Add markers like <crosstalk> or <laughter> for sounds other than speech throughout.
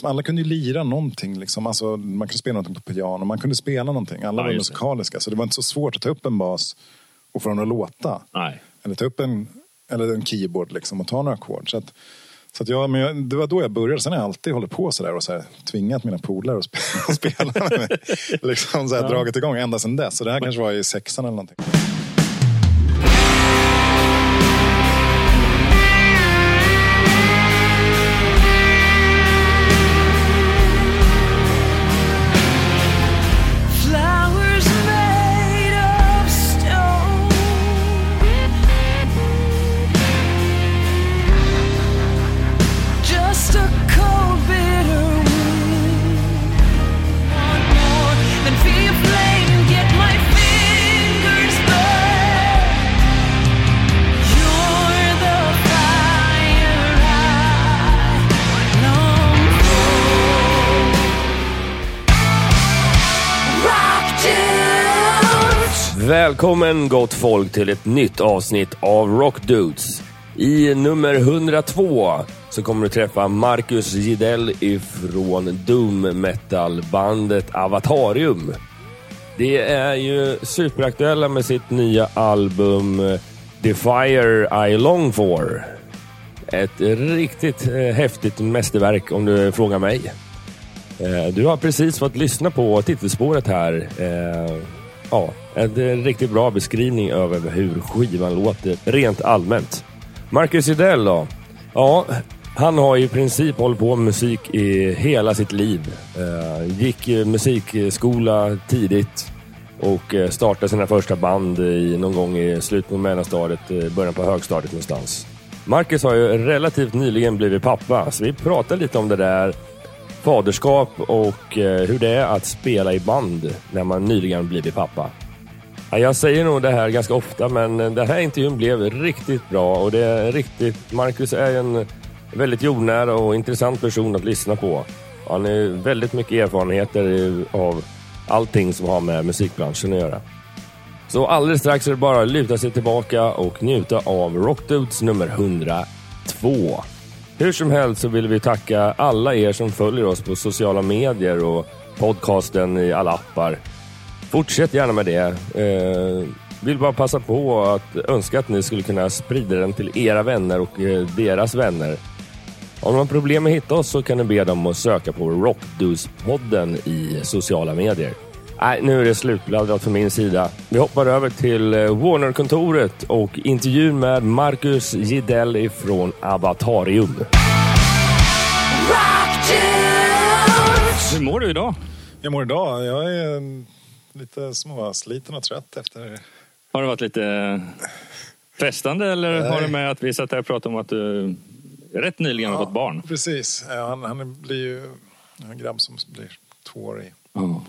Liksom, alla kunde ju lira någonting. Liksom. Alltså, man kunde spela någonting på piano, man kunde spela någonting. Alla Ja, var musikaliska. Så det var inte så svårt att ta upp en bas och få den att låta. Nej. Eller ta upp en, eller en keyboard liksom, och ta några ackord. Så, att, så att jag, men jag, det var då jag började. Sen har jag alltid hållit på sådär och så här, tvingat mina polare att spela, <laughs> spela med mig. Liksom så här, dragit igång ända sedan dess. Så det här kanske var i sexan eller någonting. Välkommen gott folk till ett nytt avsnitt av Rock Dudes. I nummer 102 så kommer du träffa Marcus Gidell ifrån Doom Metal-bandet Avatarium. Det är ju superaktuella med sitt nya album The Fire I Long For. Ett riktigt eh, häftigt mästerverk om du frågar mig. Eh, du har precis fått lyssna på titelspåret här. Eh, ja, det är en eh, riktigt bra beskrivning över hur skivan låter rent allmänt. Marcus Idell då? Ja, han har i princip hållit på med musik i hela sitt liv. Eh, gick musikskola tidigt och eh, startade sina första band i, någon gång i slutet på mellanstadiet, början på högstadiet någonstans. Marcus har ju relativt nyligen blivit pappa, så vi pratar lite om det där faderskap och hur det är att spela i band när man nyligen blivit pappa. Ja, jag säger nog det här ganska ofta, men den här intervjun blev riktigt bra och det är riktigt... Marcus är en väldigt jordnära och intressant person att lyssna på. Han har väldigt mycket erfarenheter av allting som har med musikbranschen att göra. Så alldeles strax är det bara att luta sig tillbaka och njuta av Rockdudes nummer 102. Hur som helst så vill vi tacka alla er som följer oss på sociala medier och podcasten i alla appar. Fortsätt gärna med det. Eh, vill bara passa på att önska att ni skulle kunna sprida den till era vänner och eh, deras vänner. Om ni har problem med att hitta oss så kan ni be dem att söka på Rockdudes-podden i sociala medier. Nej, nu är det slutbladdrat från min sida. Vi hoppar över till eh, Warner-kontoret och intervjun med Marcus Gidell från Avatarium. Hur mår du idag? Jag mår idag, jag är mm, lite småsliten och trött efter Har det varit lite frestande eller har det med att vi satt här och pratade om att du rätt nyligen har fått barn? Precis, Ja, han, han blir ju en grabb som blir två år i Ja.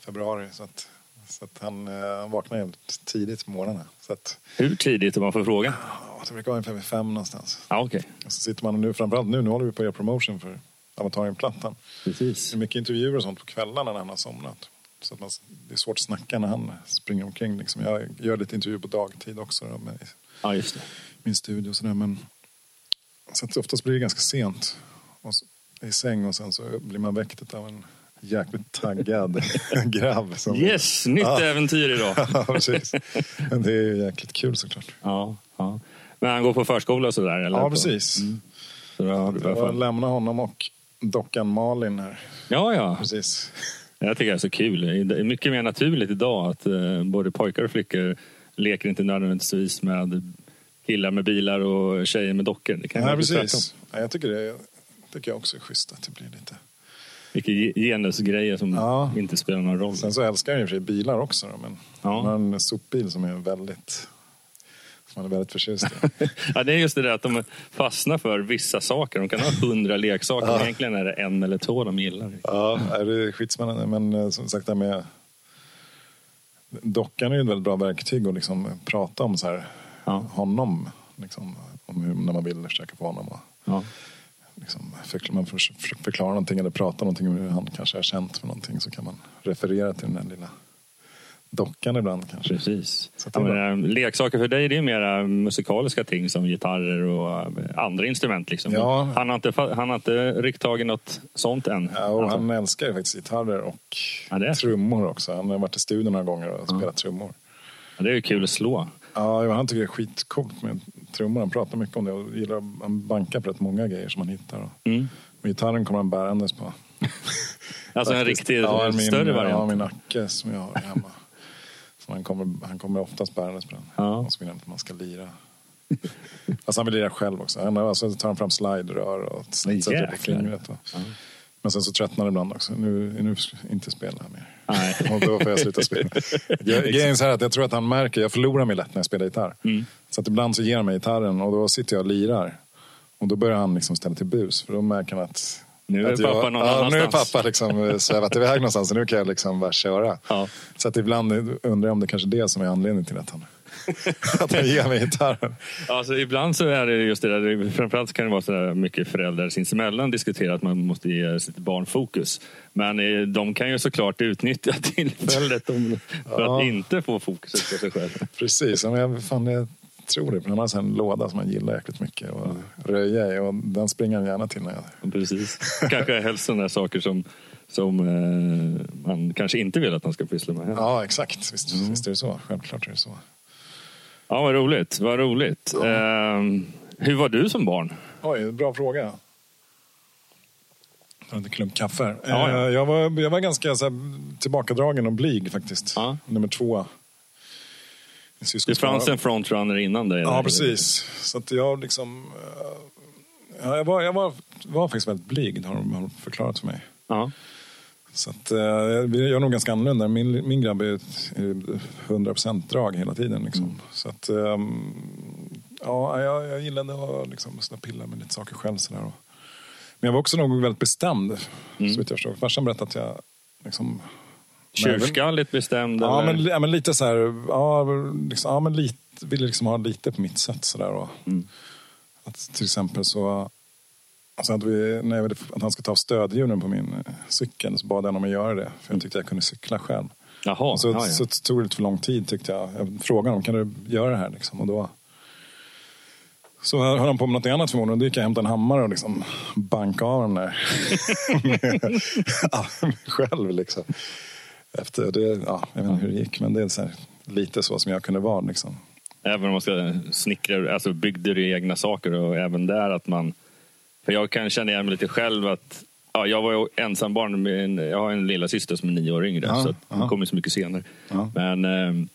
februari. Så att, så att han, eh, han vaknar ju tidigt på morgonen. Så att, Hur tidigt om man får fråga? ja, det brukar vara ungefär fem någonstans. Ja, okej. Och så sitter man nu, framförallt nu, nu håller vi på att göra promotion för Avatarium-plattan. Precis. Det är mycket intervjuer och sånt på kvällarna när han har somnat. Så att man, det är svårt att snacka när han springer omkring. Liksom. Jag gör lite intervjuer på dagtid också då, med Ja, just det. min studio och sådär. Men, så att oftast blir det ganska sent och så, i säng och sen så blir man väckt av en jäkligt taggad <laughs> grabb. Som, Yes, nytt Ja. äventyr idag. <laughs> ja, precis. Men det är ju jäkligt kul såklart. Ja, ja. Men han går på förskola och sådär? Eller? Ja, precis. Så då har du Jag lämnar honom och dockan Malin här. Ja, ja. Precis. Jag tycker det är så kul. Det är mycket mer naturligt idag att eh, både pojkar och flickor leker inte nödvändigtvis med killar med bilar och tjejer med dockor. Det kan Ja, precis. Ja, jag tycker det tycker jag också är schysst att det blir lite. Ge- genusgrejer som Ja. inte spelar någon roll. Sen så älskar jag i och för sig bilar också då, men Ja. har en sopbil som är väldigt som han är väldigt förtjust i. <laughs> Ja, det är just det där att de fastnar för vissa saker. De kan ha hundra leksaker, men egentligen är det en eller två de gillar. Ja, det är skitspännande. Men eh, som sagt, det med dockan är ju ett väldigt bra verktyg att liksom prata om så här, Ja. honom. Liksom, om hur, när man vill försöka få honom att Ja. liksom, förklara, man någonting eller prata någonting om hur han kanske är känt för någonting så kan man referera till den här lilla dockan ibland kanske. Precis. Ja, men, eh, leksaker för dig det är mera musikaliska ting som gitarrer och eh, andra instrument. Liksom. Ja. Han, har inte, han har inte ryckt tag i något sånt än. Ja, och Alltså. han älskar ju faktiskt gitarrer och Ja, trummor också. Han har varit i studion några gånger och spelat trummor. Ja, det är ju kul att slå. Ja, han tycker det är skitcoolt med trummor. Han pratar mycket om det och gillar han bankar på rätt många grejer som han hittar. Mm. och gitarren kommer han bärandes på. <laughs> Alltså en riktig ja, min, större Ja, variant. min Acke som jag har hemma. Han, kommer, han kommer oftast bärandes på den. Ja. Och så vill han att man ska lira. <laughs> Alltså han vill lira själv också. Han, alltså, tar han fram slide-rör och sätter upp på fingret. Och. Men sen så tröttnar det ibland också. Nu, nu inte spela mer. Nej. <laughs> Och då får jag sluta spela. <laughs> Jag- Grejen är så här att jag tror att han märker, jag förlorar mig lätt när jag spelar gitarr. Mm. Så att ibland så ger han mig gitarren och då sitter jag och lirar. Och då börjar han liksom ställa till bus. För då märker han att Nu är pappa någon ja, Nu är annanstans. pappa liksom eh, svävat iväg någonstans och nu kan jag liksom bara köra. Ja. Så att ibland undrar jag om det kanske är det som är anledningen till att han, <laughs> att han ger mig gitarren. Alltså, ibland så är det just det där, framförallt kan det vara så där mycket föräldrar sinsemellan diskuterar att man måste ge sitt barn fokus. Men eh, de kan ju såklart utnyttja <laughs> tillfället för Ja. att inte få fokuset på sig själv. Precis, men jag, fan, jag tror det. Han har en låda som han gillar jäkligt mycket att röja i. Och den springer han gärna till när jag... Precis. Kanske helst sådana saker som, som eh, man kanske inte vill att han ska pyssla med. Ja. Ja, exakt. Visst, visst är det så. Självklart är det så. ja, vad roligt. Vad roligt. Ehm, hur var du som barn? Oj, bra fråga. Jag har inte klump kaffe här. Ja, ja. Eh, Jag, var, jag var ganska så här, tillbakadragen och blyg faktiskt. Ja. Nummer två. Det fanns en frontrunner innan dig. Ja, precis. Så att jag liksom... eh, Ja, jag var, jag var, var faktiskt väldigt blyg, har de förklarat för mig. Ja. Så att, eh, jag är nog ganska annorlunda. Min, min grabb är ett- är 100% drag hela tiden. Liksom. Så att, ehm, ja, jag, jag gillade att liksom, pilla med lite saker själv. Sådär. Men jag var också nog väldigt bestämd, så vitt jag förstår. Farsan berättade att jag... Liksom, Tjurskalligt bestämd? Ja men, ja, men lite så här... Ja, liksom, ja, men lite, ville liksom ha lite på mitt sätt. Så där, och, att till exempel så... Alltså att, vi, när jag ville att han ska ta av stödhjulen på min eh, cykel så bad jag honom att göra det. För jag tyckte jag kunde cykla själv. Jaha, så, ja, ja. så tog det lite för lång tid tyckte jag. Jag frågade honom, kan du göra det här? Liksom? Och då så höll han på med något annat förmodligen. Då gick jag och hämtade en hammare och liksom bankade av den där. <laughs> <laughs> själv liksom. Efter det, ja, jag vet inte hur det gick, men det är så här, lite så som jag kunde vara. Liksom. Även om man ska snickra, alltså byggde du egna saker och även där att man... För jag kan känna igen mig lite själv att ja, jag var ensambarn med en, jag har en lilla syster som är nio år yngre Ja, så hon ja. kom ju så mycket senare. Ja. Men eh,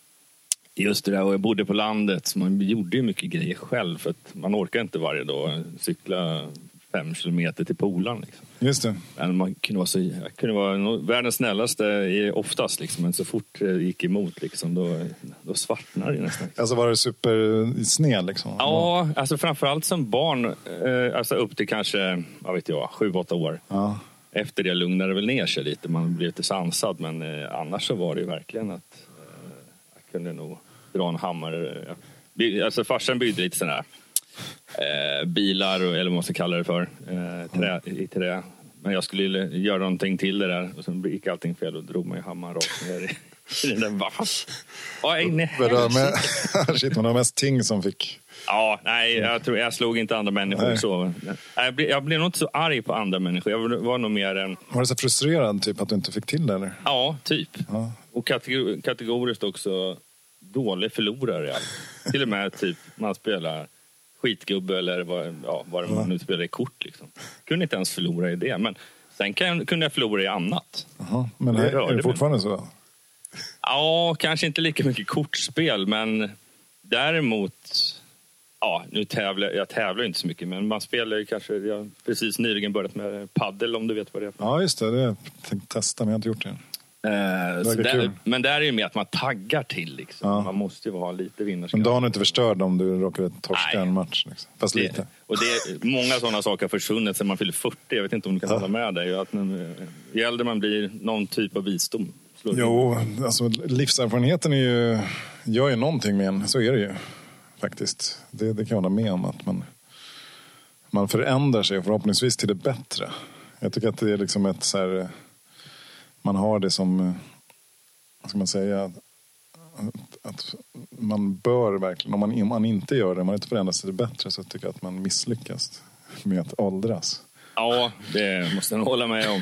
just det där, och jag bodde på landet så man gjorde ju mycket grejer själv för att man orkar inte varje dag cykla fem kilometer till polaren. Liksom. Just det. Men man kunde vara, så, jag kunde vara världens snällaste oftast, liksom. men så fort det gick emot liksom, då, då svartnade det nästan. Alltså var det supersned liksom? Ja, alltså framförallt som barn, eh, alltså upp till kanske, vad vet jag, sju, åtta år. Ja. Efter det lugnade det väl ner sig lite, man blev lite sansad. Men eh, annars så var det verkligen att eh, jag kunde nog dra en hammare. Alltså farsan byggde lite sådana här eh, bilar, eller vad man ska kalla det för, eh, trä, i trä. Men jag skulle göra någonting till det där och sen gick allting fel och drog man ju hammaren rakt ner i, <laughs> i den där vass. Helsike. med, <laughs> shit, det var mest ting som fick... Ja, nej, jag, tror, jag slog inte andra människor Nej. så. Nej, Jag blev, jag blev nog inte så arg på andra människor. Jag var nog mer en, Var du så frustrerad typ att du inte fick till det eller? ja, typ. Ja. Och kategor, kategoriskt också dålig förlorare. Till och med typ man spelar skitgubbe eller vad, ja, vad man nu spelar i kort. Liksom. Kunde inte ens förlora i det. Men sen kan, kunde jag förlora i annat. Jaha. Men Det är, det mig. fortfarande så? Ja, kanske inte lika mycket kortspel, men däremot... Ja, nu tävlar jag tävlar inte så mycket, men man spelar ju kanske... Jag har precis nyligen börjat med paddel om du vet vad det är. Ja, just det. Det har jag tänkt testa, men jag har inte gjort det än. Eh, där, men där är det mer att man taggar till. Liksom. Ja. Man måste ju ha lite vinnarskalle. Men dagen är inte förstörd om du råkade torska Nej. en match. Liksom. Fast Det, lite. och det är, många sådana saker har försvunnit sedan man fyller 40. Jag vet inte om du kan Ja. hålla med dig. Att när, ju äldre man blir, någon typ av visdom slår. Jo, alltså livserfarenheten är ju, gör ju någonting med en. Så är det ju faktiskt. Det, det kan jag hålla med om. att man, man förändrar sig förhoppningsvis till det bättre. Jag tycker att det är liksom ett så här, man har det som, eh, vad ska man säga, att, att man bör verkligen, om man, om man inte gör det, om man inte förändrar sig till det bättre så tycker jag att man misslyckas med att åldras. Ja, det måste jag nog hålla med om.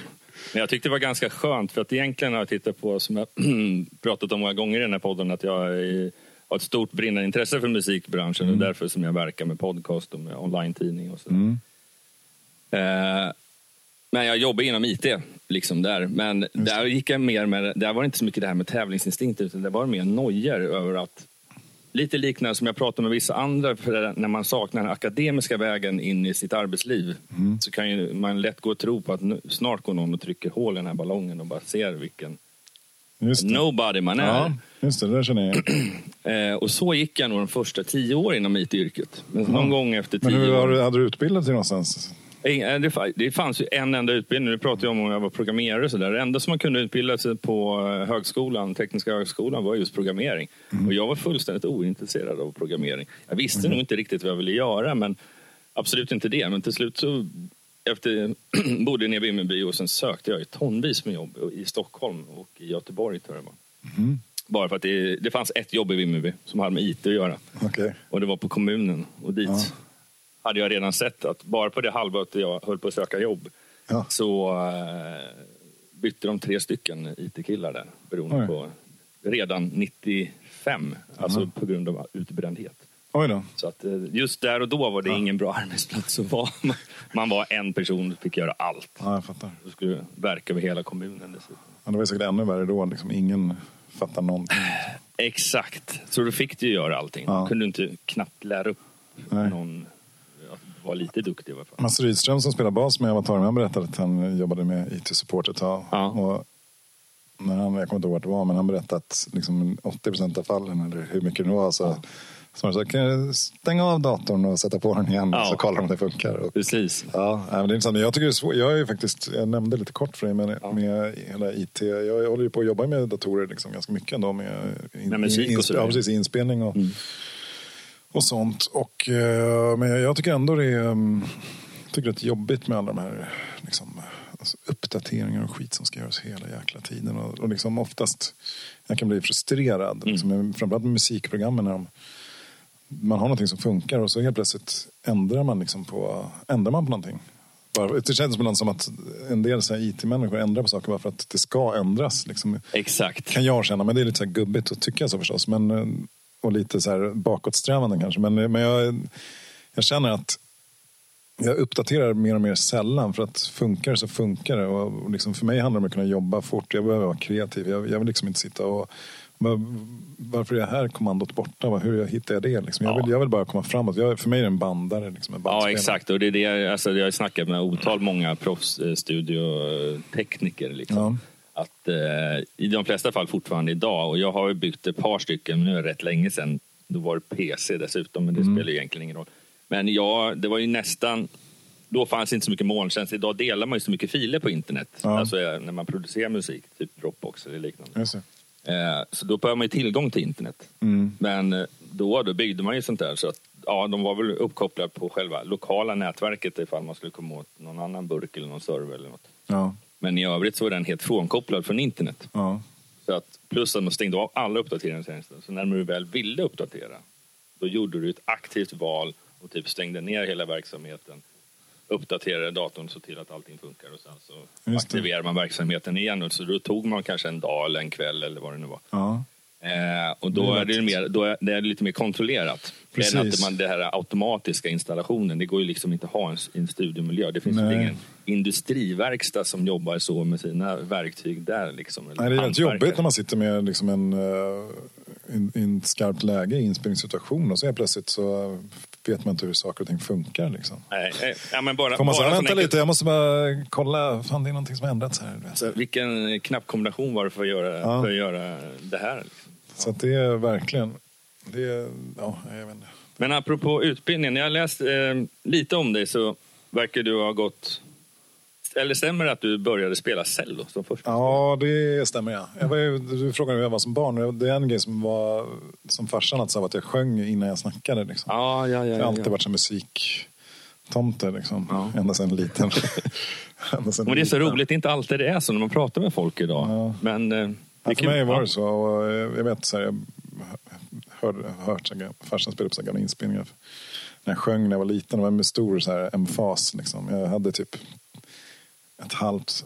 Men jag tyckte det var ganska skönt för att egentligen har jag tittat på, som jag <clears throat> pratat om många gånger i den här podden, att jag är, har ett stort brinnande intresse för musikbranschen och därför som jag verkar med podcast och med online-tidning och så. Eh, men jag jobbar inom IT, liksom där. Men där gick jag mer med, där var det inte så mycket det här med tävlingsinstinkt utan det var mer nojor över att Lite liknande som jag pratar med vissa andra, för när man saknar den akademiska vägen in i sitt arbetsliv så kan ju man lätt gå och tro på att snart går någon och trycker hål i den här ballongen och bara ser vilken nobody man är. Ja, just det, det där känner jag. <clears throat> Eh, och så gick jag nog de första tio åren inom IT-yrket. Men någon gång efter Men tio hur år... hade du utbildat dig någonstans? Eh, Det, fa- det fanns ju en enda utbildning. Nu pratar jag om om jag var programmerare och sådär. Det enda som man kunde utbilda sig på eh, högskolan, Tekniska högskolan var just programmering. Och jag var fullständigt ointresserad av programmering. Jag visste nog inte riktigt vad jag ville göra, men absolut inte det. Men till slut så efter, <clears throat> bodde nere i Vimmerby och sen sökte jag tonvis med jobb i Stockholm och i Göteborg tror jag var. Bara för att det, det fanns ett jobb i Vimmerby som hade med IT att göra. Okej. Och det var på kommunen. Och dit hade jag redan sett att bara på det halvåret jag höll på att söka jobb Ja. så eh, bytte de tre stycken IT-killar där. Beroende Oj. på redan 95, alltså på grund av utbrändhet. Oj då. Så att eh, just där och då var det ingen bra <laughs> arbetsplats att vara. Man var en person och fick göra allt. Ja, jag fattar. Och skulle verka över hela kommunen dessutom. Ja, det var säkert ännu värre då. Liksom, ingen fattar någonting. Exakt, så då fick du göra allting. Ja. Du kunde inte knappt lära upp Nej. någon vara lite duktig i alla fall. Mats Rydström som spelar bas med Avatar, han berättade att han jobbade med IT-support ett tag. Ja. Och när han, jag kommer inte ihåg vart det var, men han berättade att liksom 80 procent av fallen, eller hur mycket det nu var, så, så, så kan jag stänga av datorn och sätta på den igen Ja. så kollar om det funkar. Och, Precis. Ja, nej, men det är intressant. Men Jag tycker det är svårt. Jag är ju faktiskt, jag nämnde lite kort för dig med, med hela IT. Jag håller ju på att jobba med datorer liksom ganska mycket ändå. Med, in, Med musik och in. Ja, precis. Inspelning och, och sånt. Och, eh, men jag, tycker ändå det är, mm, tycker det är jobbigt med alla de här liksom, alltså, uppdateringar och skit som ska göras hela jäkla tiden. Och, och liksom oftast, jag kan bli frustrerad. Liksom, med- framförallt med musikprogrammen när de man har någonting som funkar och så helt plötsligt ändrar man, liksom på, ändrar man på någonting. Bara, det känns ibland som att en del IT-människor ändrar på saker bara för att det ska ändras. Liksom. Exakt. Kan jag känna, men det är lite så gubbigt att tycka så förstås. Men, eh, och lite så här bakåtsträvande kanske. Men, men jag, jag känner att jag uppdaterar mer och mer sällan för att funkar det så funkar det. Och, och liksom för mig handlar det om att kunna jobba fort. Jag behöver vara kreativ. Jag, jag vill liksom inte sitta och men varför är det här kommandot borta? Hur hittar jag det? Liksom? Jag, Ja. vill, jag vill bara komma framåt. Jag, för mig är det en bandare. Liksom, en Ja, exakt. Och det är det, alltså, jag har snackat med otal många proffsstudiotekniker. Liksom. Att, eh, I de flesta fall fortfarande idag. Och jag har ju byggt ett par stycken, men nu är det rätt länge sedan. Då var det PC dessutom, men det spelar ju egentligen ingen roll. Men ja, det var ju nästan... Då fanns inte så mycket molntjänst. Idag delar man ju så mycket filer på internet. Ja. Alltså eh, när man producerar musik, typ Dropbox eller liknande. Eh, Så då behöver man ju tillgång till internet. Men eh, då, då byggde man ju sånt där så att ja, de var väl uppkopplade på själva lokala nätverket ifall man skulle komma åt någon annan burk eller någon server eller något. Ja, Men i övrigt så var den helt frånkopplad från internet. ja. Så att, plus att man stängde av alla uppdateringstjänster. Så när du väl ville uppdatera, då gjorde du ett aktivt val och typ stängde ner hela verksamheten. Uppdaterade datorn så till att allting funkar och sen så aktiverar man verksamheten igen. Och Så då tog man kanske en dag eller en kväll eller vad det nu var. ja. Eh, och då är är det, mer, då är det är lite mer kontrollerat. Precis. Än att man, det här automatiska installationen, det går ju liksom inte att ha en, i en studiomiljö. Det finns Nej. ingen industriverkstad som jobbar så med sina verktyg där. Liksom, Nej, det är hantverkare. jobbigt när man sitter med liksom en, in, in ett skarpt läge i inspelningssituation och så helt plötsligt så vet man inte hur saker och ting funkar. Liksom. Nej, eh, ja, men bara, Får man bara säga, vänta lite, jag måste bara kolla, fan det är någonting som har ändrats här. Så vilken knappkombination var det för att göra, Ja. för att göra det här? Liksom? Så att det är verkligen, det är, ja, jag vet inte. Men apropå utbildningen, när jag läst eh, lite om dig så verkar du ha gått... Eller stämmer det att du började spela cello som första? Ja, det stämmer ja. Jag var du frågade hur jag var som barn. Det är en grej som var som farsan att sa att jag sjöng innan jag snackade. Liksom. ja, ja. ja, jag har alltid varit som musiktomte liksom. Ja. Ända sedan liten. <laughs> Ända sedan Men det är så liten. roligt, det är inte alltid det är så när man pratar med folk idag. Ja. Men, eh, Ja, för mig var det så. Och jag jag vet så här, jag hörde, hört så här, farsan så här gamla inspelningar. När jag sjöng när jag var liten, det var med stor så här, emfas. Liksom. Jag hade typ ett halvt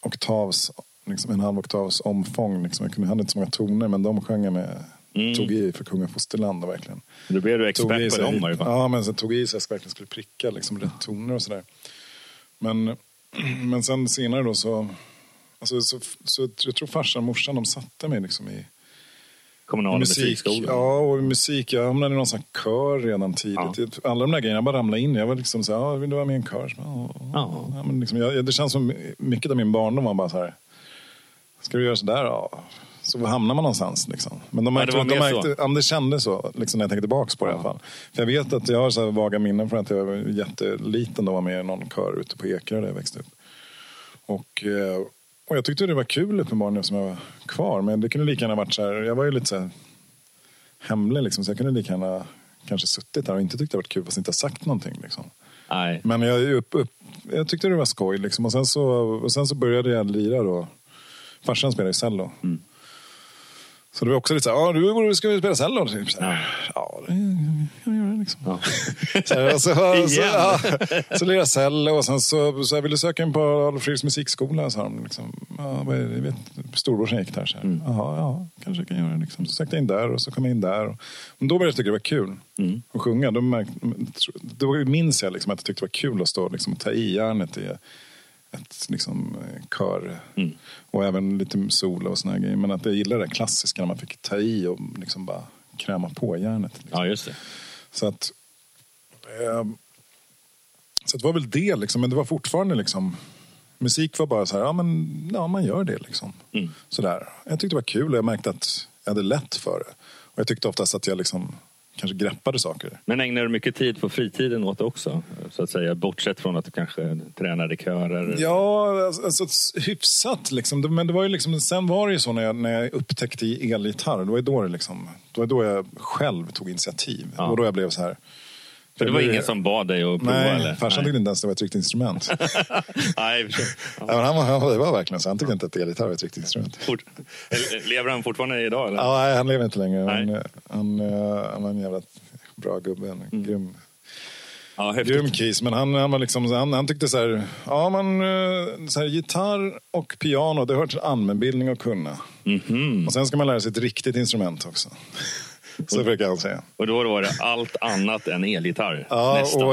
oktavs, liksom en halv oktavs omfång. Liksom. Jag kunde- hade inte så många toner, men de sjöng jag med. Mm. Tog i för kung och fosterland och verkligen. Då blev du expert på sig- dem i alla fall. Ja, men så tog i så jag verkligen skulle pricka liksom, rätt toner och sådär. Men, <clears throat> men sen senare då så, alltså, så, så, jag tror farsan och morsan de satte mig liksom i Kommunala musik. musikskolan. Ja, och musik. Jag hamnade i någon sån kör redan tidigt. Alla de där grejerna bara ramlade in. Jag var liksom så här, ja, vill du vara med i en kör? Ja, Ja. ja. men liksom, jag, det känns som mycket av min barndom var bara så här, ska du göra sådär? Ja. Så hamnar man någonstans. Liksom. Men de Ja, märkte, det var de märkte, så. ja, det kändes så liksom, när jag tänkte tillbaka på det i alla fall. För jag vet att jag har så vaga minnen från att jag var jätteliten då var med i någon kör ute på Ekerö där jag växte upp. Och, eh, och jag tyckte det var kul uppenbarligen som jag var kvar. Men det kunde lika gärna varit så här, jag var ju lite så här hemlig liksom, så jag kunde lika gärna kanske suttit där och inte tyckt det varit kul fast inte sagt någonting. Liksom. Nej. Men jag, upp, upp, jag tyckte det var skoj liksom. och, sen så, och sen så började jag lira då. Farsan spelade ju cello. Mm. Så det var också lite så här, ja du ska vi spela cello? Typ så här, ja, det kan jag göra liksom. Ja. Så, här, så, så, <laughs> ja, så lirade jag cello och sen så, så jag ville söka in på Adolf Fredriks musikskola. Så de liksom, ja, är det? Jag vet, storebrorsan gick där. Så här, Mm. Jaha, ja, kanske jag kan göra det. Liksom. Så sökte jag in där och så kom jag in där. Och, men då började jag tycka det var kul Mm. att sjunga. Då, märk, då minns jag liksom att jag tyckte det var kul att stå liksom, och ta i järnet i ett liksom, eh, kör. Mm. Och även lite solo och såna grejer. Men att jag gillade det klassiska när man fick ta i och liksom bara kräma på järnet. Liksom. ja, just det. Så att... Eh, så det var väl det liksom. Men det var fortfarande liksom... Musik var bara så här, ja men ja, man gör det liksom. Mm. Sådär. Jag tyckte det var kul och jag märkte att jag hade lätt för det. Och jag tyckte oftast att jag liksom kanske greppade saker. Men ägnar du mycket tid på fritiden åt det också? Så att säga, bortsett från att du kanske tränade körer? Ja, alltså hyfsat liksom. Men det var ju liksom, sen var det ju så när jag, när jag upptäckte elgitarr. Det var ju då det liksom, det var då jag själv tog initiativ. Ja. Det var då jag blev så här. För det var ingen som bad dig att prova? Nej, eller? farsan tyckte inte ens det var ett riktigt instrument. <laughs> <laughs> Nej. Ja, men han, var- det var verkligen så. Han tyckte inte att elgitarr var ett riktigt instrument. Fort... Lever han fortfarande idag? Eller? Ja, nej, han lever inte längre. Nej. Han, han, eh, han var en jävla bra gubbe. En grym, Ja, häftigt. grym kis. Men han, han, var liksom, han, han tyckte så här, ja man, eh, så här, gitarr och piano, det hör till allmänbildning att kunna. Mhm. Och sen ska man lära sig ett riktigt instrument också. Så brukar han säga. Och då var det allt annat än elgitarr? Ja, nästan. och,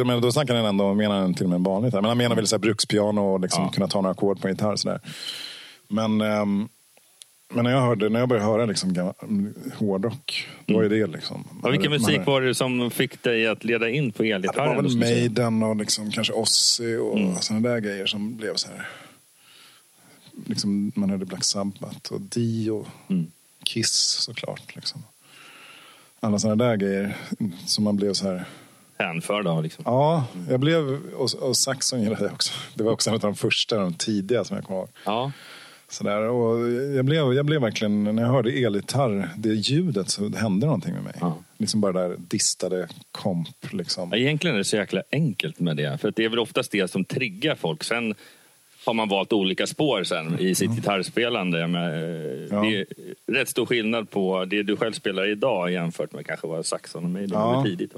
och, men då snackar han ändå, menar han till och med en vanlig gitarr. Men han menar väl så här brukspiano och liksom Ja. kunna ta några ackord på en gitarr. Så där. Men, ehm, men när jag, hörde, när jag började höra liksom, hårdrock, då var ju det liksom. ja, vilken musik var det som fick dig att leda in på Ja, elgitarren? det var väl? Maiden och liksom, kanske Ozzy och Mm. sådana där grejer som blev så här. Liksom, man hörde Black Sabbath och Dio, Mm. Kiss såklart. Liksom. Alla sådana där grejer som man blev så här. Hänförd av liksom. Ja, jag blev, och, och Saxon gillade jag också. Det var också en av de första, de tidiga som jag kommer ihåg. Ja. Sådär, och jag, blev, jag blev verkligen, när jag hörde elgitarr, det ljudet, så hände någonting med mig. Ja. Liksom bara där distade komp. Liksom. Egentligen är det så jäkla enkelt med det. För det är väl oftast det som triggar folk. Sen har man valt olika spår sen i sitt gitarrspelande. Men, eh, Ja. Det är rätt stor skillnad på det du själv spelar idag jämfört med kanske vad Saxon och Ja. tidigt.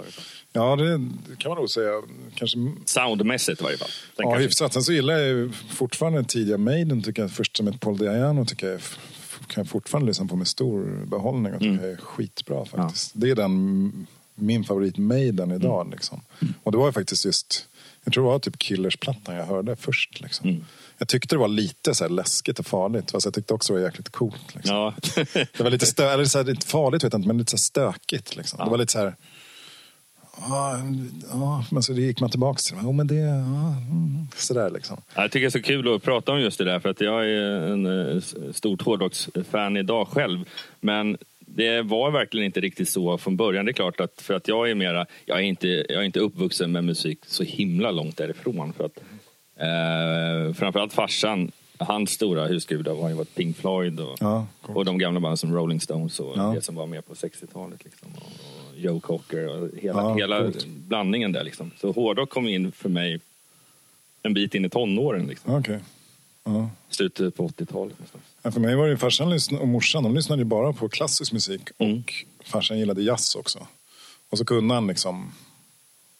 Ja, det kan man nog säga. Kanske Soundmässigt i varje fall. Sen Ja, kanske- hyfsat. Sen så gillar jag fortfarande tidiga Maiden. Tycker jag, först som ett Paul Diano tycker jag kan jag fortfarande lyssna på med stor behållning och tycker Mm. är skitbra faktiskt. Det är den, min favorit Maiden idag. Mm. Liksom. Och det var ju faktiskt just, jag tror det var typ Killers-plattan jag hörde först. Liksom. Mm. Jag tyckte det var lite så läskigt och farligt. Fast jag tyckte också det var jäkligt coolt. Liksom. Ja. <laughs> Det var lite stö- eller så här, inte farligt vet jag inte, men lite så stökigt. Liksom. Ja. Det var lite så här... Ja, ja, men så det gick man tillbaka till. Ja, men det... Ja, mm, sådär liksom. Ja, Jag tycker det är så kul att prata om just det där för att jag är en eh, stort hårdrocksfan idag själv. Men det var verkligen inte riktigt så från början. Det är klart att för att jag är mera, jag är inte, jag är inte uppvuxen med musik så himla långt därifrån. För att, eh, framförallt farsan, hans stora husgudar var ju varit Pink Floyd och, Ja, och de gamla banden som Rolling Stones och Ja. det som var med på 60-talet. Liksom. Och, Joe Cocker och hela, Ja, hela coolt. blandningen där. Liksom. Så hårdrock kom in för mig en bit in i tonåren. Liksom. Okej. Ja. Slutet på 80-talet någonstans. Ja, för mig var det farsan och morsan, de lyssnade ju bara på klassisk musik och farsan gillade jazz också. Och så kunde han liksom,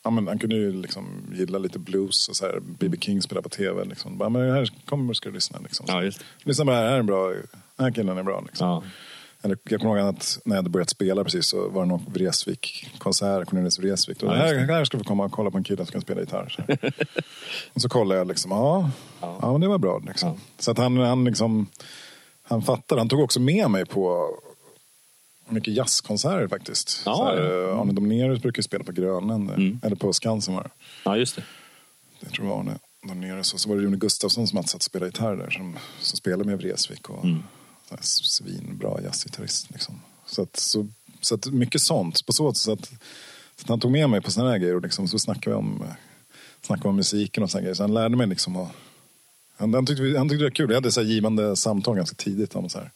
ja men han kunde ju liksom gilla lite blues och så här, B.B. King spelade på tv liksom. Bara, men här kommer ska du lyssna liksom. Ja, just. Lyssna på det här, här är bra, den här killen är bra liksom. Ja. Eller, jag kommer ihåg att när jag hade börjat spela precis så var det någon Vreeswijk-konsert, Cornelis Vreeswijk. Och Ja, här, det. här ska vi komma och kolla på en kille som kan spela gitarr. Så. <laughs> och så kollade jag liksom, ja, ja. men det var bra. Liksom. Ja. Så att han, han, liksom, han fattade, han tog också med mig på mycket jazzkonserter faktiskt. Ja, så här, ja. Mm. Arne Domnerus brukar spela på Grönan, eller på Skansen var det. ja, just det. Jag tror det var Arne Domnerus. Och så var det Rune Gustafsson som hade satt och spelade gitarr där, som, som spelade med Vreeswijk. Och, Mm. Svinbra jazzgitarrist. Liksom. Så, att, så, så att mycket sånt. På så, så, att, så att han tog med mig på sådana här grejer och liksom, så snackade vi om, eh, snackade om musiken och sådana grejer. Så han lärde mig liksom att han, han, tyckte, han tyckte det var kul. Vi hade så här givande samtal ganska tidigt om, så här,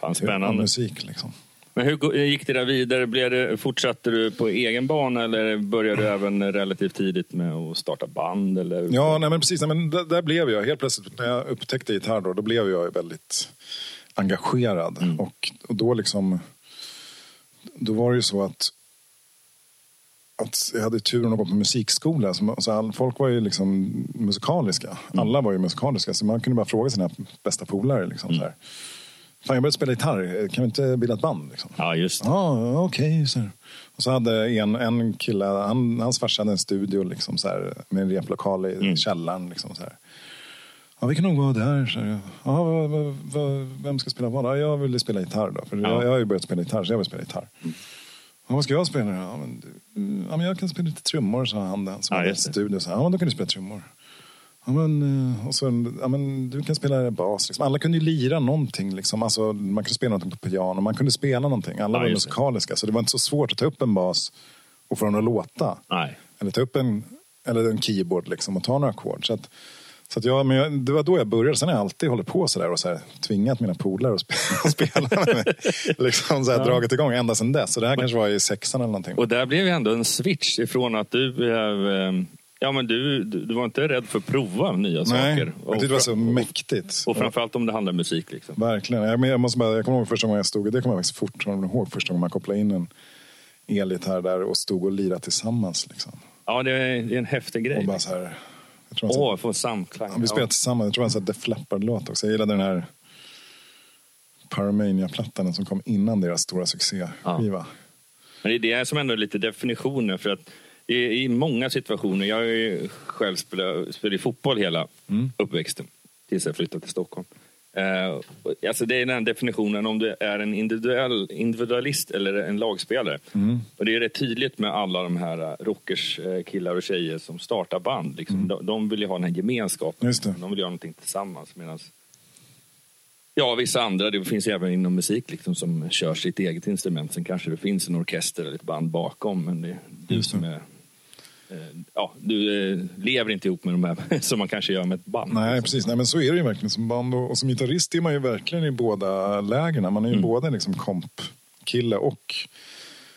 Fan, om spännande. musik. Liksom. Men hur gick det där vidare? Blev det, fortsatte du på egen bana eller började du även relativt tidigt med att starta band? Eller? Ja, nej, men precis. Nej, men där, där blev jag. Helt plötsligt när jag upptäckte gitarr då, då blev jag väldigt engagerad. Och, och då liksom... Då var det ju så att att jag hade turen att gå på musikskola. Så, så all, folk var ju liksom musikaliska. Alla var ju musikaliska. Så man kunde bara fråga sina bästa polare. Liksom, så här. Fan, jag började spela gitarr. Kan vi inte bilda ett band? Liksom? Ja, just det. Ja, okej. här. Och så hade en, en kille, han, hans farsa hade en studio liksom, så här, med en replokal i källaren. Liksom, så här. Ja, vi kan nog gå där. Så. Ja, vad, vem ska spela vad? Ja, jag ville spela gitarr då. För Ja. jag, jag har ju börjat spela gitarr, så jag vill spela gitarr. Ja, vad ska jag spela då? Ja, men, du- ja, men jag kan spela lite trummor, sa han den som Ja, hade studio. Så ja, men då kan du spela trummor. Ja, men, eh, och så, ja, men du kan spela bas. Liksom. Alla kunde ju lira någonting. Liksom. Alltså, man kunde spela någonting på piano, man kunde spela någonting. Alla Ja, var just det. musikaliska, så det var inte så svårt att ta upp en bas och få den att låta. Nej. Eller ta upp en, eller en keyboard liksom, och ta några ackord. Så att, så jag, men jag, det var då jag började. Sen har jag alltid hållit på sådär och så här, tvingat mina polare att spela, <laughs> spela med mig. Liksom så här, Dragit igång ända sedan dess. Så det här kanske var i sexan eller någonting. Och där blev ju ändå en switch ifrån att du eh, Ja, men du, du, du var inte rädd för att prova nya Nej, saker. tyckte det var så och, mäktigt. och framförallt om det handlar om musik. Liksom. Verkligen. Jag, men jag, måste bara, jag kommer ihåg första gången jag stod, det kommer jag faktiskt fortfarande ihåg, första gången man kopplade in en elgitarr där och stod och lirade tillsammans. Liksom. Ja, det är, det är en häftig grej. Och bara så här, Åh, sa- få samklang. Ja, vi spelade tillsammans. Jag tror han sa Def Leppard-låt också. Jag gillade den här Paramania-plattan som kom innan deras stora succéskiva. Men det är det som ändå är lite definitionen. För att i, i många situationer, jag har ju själv spelat, spelat fotboll hela Mm. uppväxten tills jag flyttade till Stockholm. Eh, alltså det är den definitionen om du är en individuell, individualist eller en lagspelare. Mm. Och det är rätt tydligt med alla de här eh, rockers, eh, killar och tjejer som startar band. Liksom. De, de vill ju ha den här gemenskapen. Mm. De vill göra någonting tillsammans. Medan Ja, vissa andra. Det finns ju även inom musik liksom, som kör sitt eget instrument. Sen kanske det finns en orkester eller ett band bakom. Men det är du som är... Eh, ja, du eh, lever inte ihop med de här <laughs> som man kanske gör med ett band. Nej, precis. Nej, men så är det ju verkligen som band. Och, och som gitarrist är man ju verkligen i båda lägena. Man är ju Mm. både liksom komp-kille och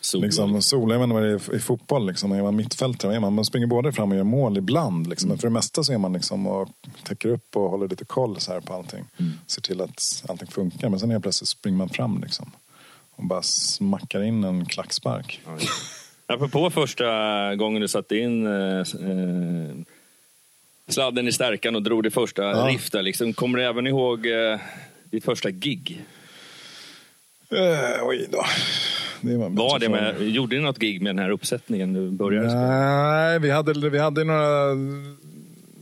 Solo. liksom solo. Jag vet inte vad det är i, fotboll. Liksom. Är man mittfältare, är man, man springer både fram och gör mål ibland. Liksom. Mm. Men för det mesta så är man liksom och täcker upp och håller lite koll så här på allting. Mm. Ser till att allting funkar. Men sen helt plötsligt springer man fram liksom. Och bara smackar in en klackspark. Ja, det. Apropå första gången du satte in eh, eh, sladden i stärkan och drog det första Ja. där, liksom. Kommer du även ihåg eh, ditt första gig? Eh, oj då. Det var, Var det med, gjorde ni något gig med den här uppsättningen du började? Nej, vi hade, vi hade några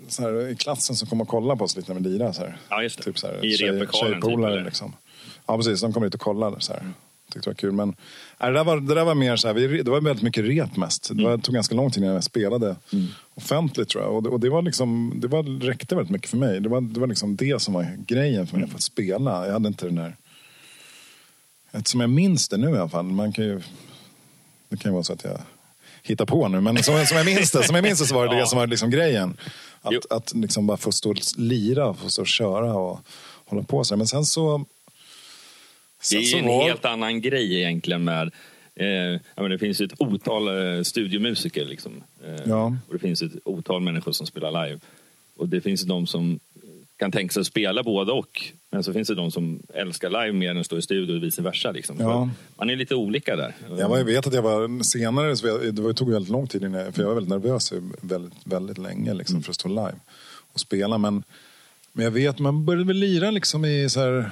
så här, i klassen som kom och kollade på oss lite när vi lirade. Så här. Ja, just det. Typ så här, I tjej- replokalen, typ, tjejpolare, eller? liksom. Ja, precis. De kom dit och kollade. Så här. Tyckte det var kul. Men nej, det, där var, det där var mer så här, vi, det var väldigt mycket rep mest. Det, var, det tog ganska lång tid innan jag spelade offentligt tror jag. Och det, och det, var liksom, det var, räckte väldigt mycket för mig. Det var, det var liksom det som var grejen för mig, för att spela. Jag hade inte den där... Som jag minns det nu i alla fall. Man kan ju, det kan ju vara så att jag hittar på nu, men som, som jag minns det, som jag minns det så var det <laughs> Ja. det som var liksom grejen. Jo. Att, att liksom bara få stå och lira, få stå och köra och hålla på så. Men sen så... Det är ju en var- helt annan grej egentligen med Eh, men det finns ett otal eh, studiomusiker. Liksom. Eh, Ja. Och det finns ett otal människor som spelar live. Och det finns de som kan tänka sig att spela båda och. Men så finns det de som älskar live mer än att stå i studio och vice versa. Liksom. Ja. Man är lite olika där. Jag var, jag vet att jag var senare, så jag- det tog väldigt lång tid innan för jag var väldigt nervös väldigt, väldigt länge liksom, för att stå live och spela. Men, men jag vet, man började väl lira liksom i så här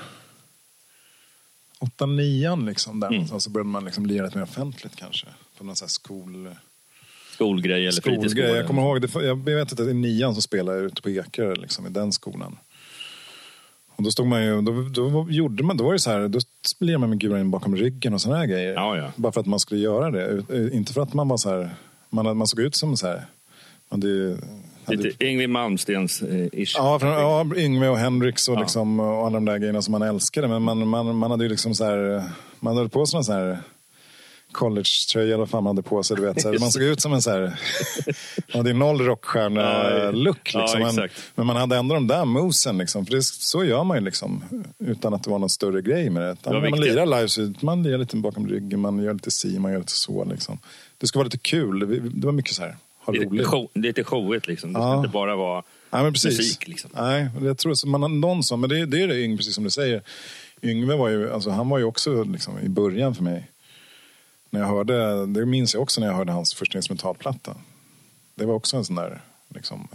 8 9 liksom där någonstans. Så började man liksom lira lite mer offentligt kanske. På någon sån här skol... Skolgrej eller skolgrej. fritidsgård. Jag kommer ihåg, det, jag vet att i nian så spelade jag ute på Ekerö, liksom, i den skolan. Och då stod man ju, då, då gjorde man, då var det så här, då lirade man med guran in bakom ryggen och såna här grejer. Ja, ja. Bara för att man skulle göra det. Eh, Inte för att man var så här, man, man såg ut som så här, man hade, ju- hade, Lite Yngwie Malmstens-ish. Ja, från, ja, Yngve och Henriks och, Ja. liksom, och alla de där grejerna som man älskade. Men man, man, man hade ju liksom så här, man hade på sig någon sån här college-tröja eller vad fan man hade på sig. Du vet, så här, man såg ut som en så här, <laughs> man hade ju noll rockstjärna-look. Ja, Liksom. men, exakt. men man hade ändå de där movesen. Liksom, för det, så gör man ju liksom, utan att det var någon större grej med det. När man lirar live så man lirar lite bakom ryggen, man gör lite si, man gör lite så. Liksom. Det ska vara lite kul. Det, det var mycket så här, ha Lite, roligt. show, lite showigt liksom. Det ska inte bara vara Nej, men precis. musik. Liksom. Nej, jag tror så man har någon som, men det, det är det Yngve, precis som du säger. Yngve var ju, alltså, han var ju också liksom, i början för mig. När jag hörde, det minns jag också när jag hörde hans första instrumentalplatta. Det var också en sån där, liksom,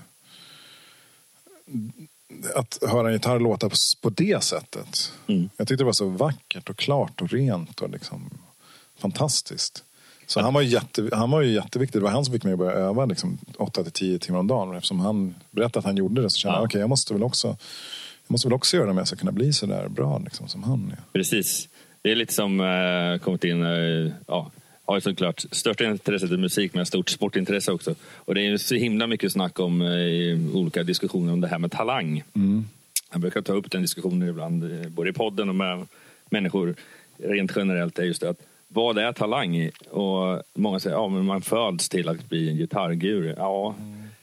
att höra en gitarr låta på, på det sättet. Mm. Jag tyckte det var så vackert och klart och rent och liksom fantastiskt. Så han var, jätte, han var ju jätteviktig. Det var han som fick mig att börja öva liksom, 8-10 timmar om dagen. Eftersom han berättade att han gjorde det så kände Ja. jag okej, jag måste väl också jag måste väl också göra det om jag ska kunna bli så där bra liksom, som han är. Precis. Det är lite som eh, kommit in, eh, ja, har ju såklart största intresset i musik men stort sportintresse också. Och det är ju så himla mycket snack om eh, olika diskussioner om det här med talang. Jag brukar ta upp den diskussionen ibland, eh, både i podden och med människor rent generellt. är just det att vad är talang? Och många säger att ja, men man föds till att bli en gitarrguru. Ja,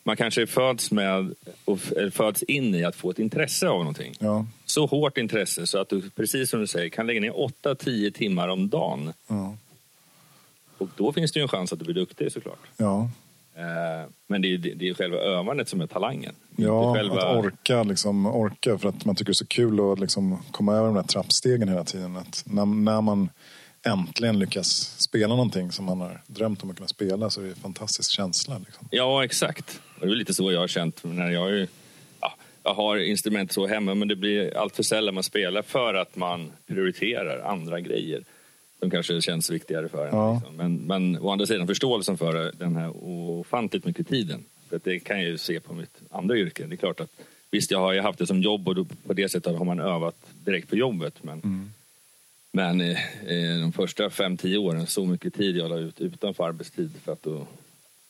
man kanske föds med och föds in i att få ett intresse av någonting Ja, så hårt intresse så att du, precis som du säger, kan lägga ner 8-10 timmar om dagen. ja, Och då finns det ju en chans att du blir duktig såklart. ja. Eh, men det är, det är själva övandet som är talangen. Ja, själva... att orka, liksom, orka för att man tycker det är så kul att liksom, komma över de där trappstegen hela tiden. Att när, när man äntligen lyckas spela någonting som man har drömt om att kunna spela så är det en fantastisk känsla. Liksom. Ja, exakt. Det är lite så jag har känt när jag är, ja, jag har instrument så hemma men det blir allt för sällan man spelar för att man prioriterar andra grejer som kanske känns viktigare för en. Ja. Liksom. Men, men å andra sidan förståelsen för den här ofantligt mycket tiden. För det kan jag ju se på mitt andra yrke. Det är klart att visst, jag har ju haft det som jobb och på det sättet har man övat direkt på jobbet. Men, men eh, de första fem, tio åren, så mycket tid jag la ut utanför arbetstid för att då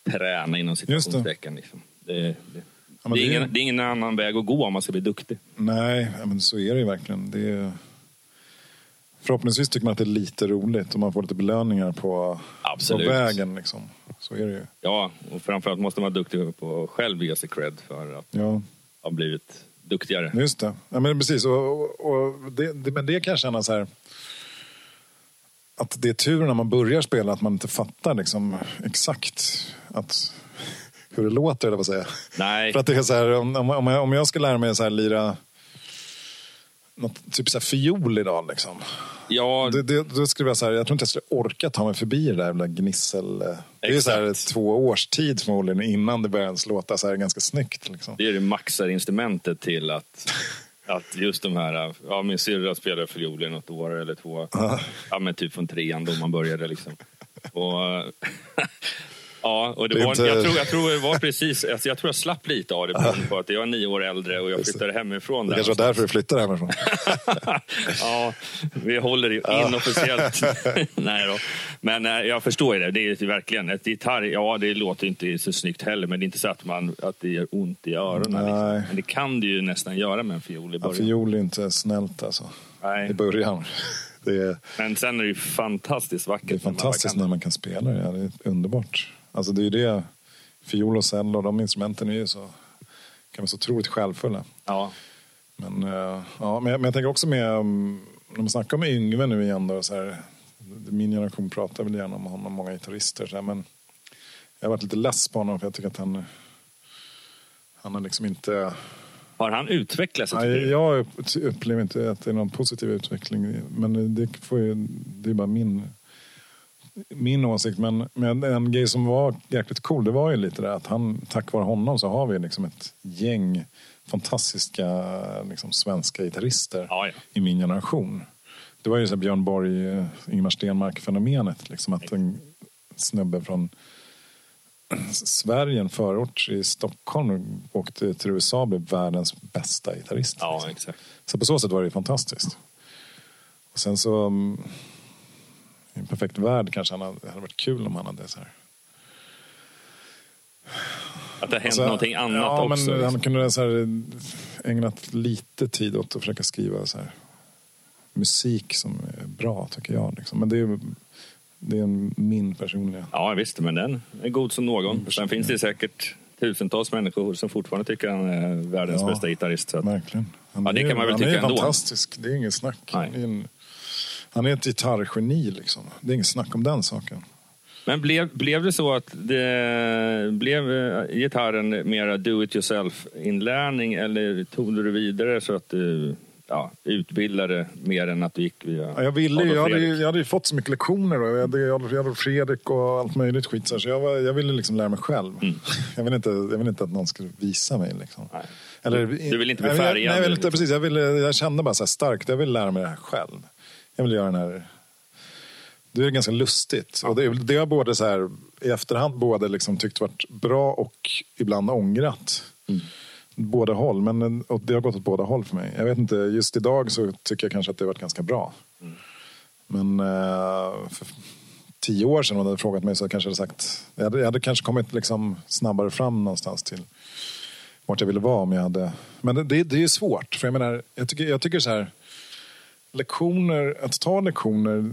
träna inom situationstecken. Liksom. Det, det, men det, är ingen, det är ingen annan väg att gå om man ska bli duktig. Nej, ja, men så är det ju verkligen. Det är... Förhoppningsvis tycker man att det är lite roligt och man får lite belöningar på, på vägen. Liksom. Så är det ju. Ja, och framförallt måste man vara duktig på att själv ge sig cred för att Ja. ha blivit duktigare. Just det. Ja, men precis. Och, och det, det, men det kan jag känna så här. Att det är tur när man börjar spela att man inte fattar liksom, exakt att, hur det låter, eller vad säga. Nej, För att det är så här, om, om, jag, om jag ska lära mig så här, lira något, typ så här fiol idag. Liksom. ja, Det, det, då skulle jag, så här, jag tror inte jag skulle orka ta mig förbi det där jävla gnissel. eh. Det är så här, Exakt. två års tid förmodligen innan det börjar ens låta så här ganska snyggt. Liksom. det är det maxar instrumentet till att, att just de här... Ja, min syrra spelade fiol i något år eller två. Ja, men typ från trean då man började liksom. Och, <laughs> ja, och det var, inte- jag, tror, jag tror det var precis... Alltså jag tror jag slapp lite av det beroende på att jag är nio år äldre och jag flyttade hemifrån. Det där kanske var därför du flyttade hemifrån. <laughs> ja, vi håller inofficiellt. <laughs> Nej då. Men eh, jag förstår ju det. Det är verkligen ett gitarr. Ja, det låter inte så snyggt heller, men det är inte så att, man, att det gör ont i öronen. Liksom. Men det kan det ju nästan göra med en fiol i Ja, början. fiol är inte snällt alltså. Nej. I början. Det är, Men sen är det ju fantastiskt vackert. det är när man fantastiskt kan. när man kan spela det. Ja, det är underbart. Alltså det är ju det. Fiol och cello, de instrumenten är ju så, kan vara så otroligt självfulla. Ja, Men, eh, ja, men, jag, men jag tänker också med, um, när man snackar med Yngve nu igen då, så här, min generation pratar väl gärna om honom, många gitarrister, så här, men jag har varit lite less på honom för jag tycker att han, han har liksom inte, Har han utvecklat sig? Nej, tycker du? jag upp- upplever inte att det är någon positiv utveckling. Men det, får ju, det är bara min, min åsikt. Men, men en grej som var jäkligt cool, det var ju lite det att han, tack vare honom så har vi liksom ett gäng fantastiska liksom, svenska gitarrister Ja, ja. i min generation. Det var ju så Björn Borg, eh, Ingemar Stenmark-fenomenet. Liksom att en snubbe från Sverige, en förort i Stockholm, åkte till USA och blev världens bästa gitarrist. Ja, liksom. Så på så sätt var det ju fantastiskt. Och sen så... I en perfekt värld kanske han hade, det hade varit kul om han hade så här. Att det har hänt Alltså, någonting annat ja, också. Men liksom. han kunde så här, ägnat lite tid åt att försöka skriva så här, musik som är bra, tycker jag. Liksom. Men det är, det är min personliga... Ja, visst, men den är god som någon. Sen finns det säkert tusentals människor som fortfarande tycker han är världens Ja. bästa gitarrist. Så att, Verkligen. Han Ja, det är, kan man väl han tycka är ändå. fantastisk, det är inget snack. Nej. Han är, en, han är ett gitarrgeni, liksom. Det är inget snack om den saken. Men blev, blev det så att det blev eh, gitarren mera do it yourself-inlärning eller tog du det vidare så att du ja, utbildade mer än att du gick via Ja, jag, ville, jag, hade, jag hade ju fått så mycket lektioner. Då. Jag hade jag Adolf Fredrik och allt möjligt skit. Så jag, var, jag ville liksom lära mig själv. Jag, ville inte, jag ville inte att någon skulle visa mig. Liksom. Nej. Eller, Du vill inte bli Nej, jag- färgad, Nej, jag, inte, liksom. precis, jag, ville, jag kände bara så här starkt, jag vill lära mig det här själv. Jag vill göra den här... Det är ganska lustigt. Och det, det har både så här, i efterhand både liksom tyckt varit bra och ibland ångrat. Båda håll, men det har gått åt båda håll för mig. Jag vet inte, just idag så tycker jag kanske att det har varit ganska bra. Men eh, för tio år sedan om du hade frågat mig så kanske jag hade sagt, jag hade, jag hade kanske kommit liksom snabbare fram någonstans till vart jag ville vara om jag hade... Men det, det, det är ju svårt. För jag menar, jag tycker, jag tycker så här, lektioner, att ta lektioner,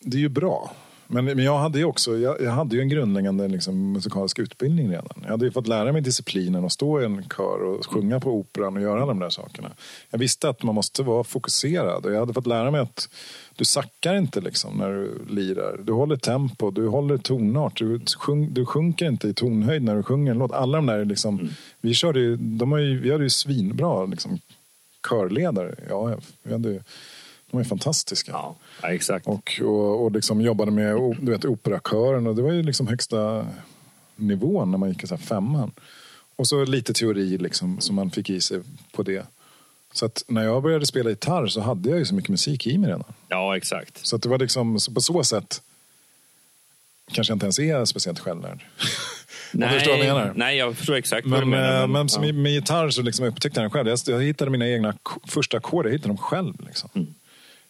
det är ju bra. Men, men jag hade ju också jag, jag hade ju en grundläggande liksom, musikalisk utbildning redan. Jag hade ju fått lära mig disciplinen och stå i en kör och sjunga på operan och göra alla de där sakerna. Jag visste att man måste vara fokuserad och jag hade fått lära mig att du sackar inte liksom när du lirar. Du håller tempo, du håller tonart, du, sjung, du sjunker inte i tonhöjd när du sjunger en låt. Alla de där liksom, vi körde ju, de har ju, vi hade ju svinbra liksom, körledare. Ja, vi hade de ju fantastiska. Ja, ja, exakt. Och, och, och liksom jobbade med du vet, operakören och det var ju liksom högsta nivån när man gick i så här femman. Och så lite teori liksom som man fick i sig på det. Så att när jag började spela gitarr så hade jag ju så mycket musik i mig redan. Ja, exakt. Så att det var liksom, så på så sätt kanske jag inte ens är speciellt självlärd. <laughs> Du förstår vad jag menar? Nej, jag förstår exakt vad du Men, menar. men, men som ja. med gitarr så liksom upptäckte jag den själv. Jag, jag hittade mina egna första ackord, jag hittade dem själv. Liksom. Mm.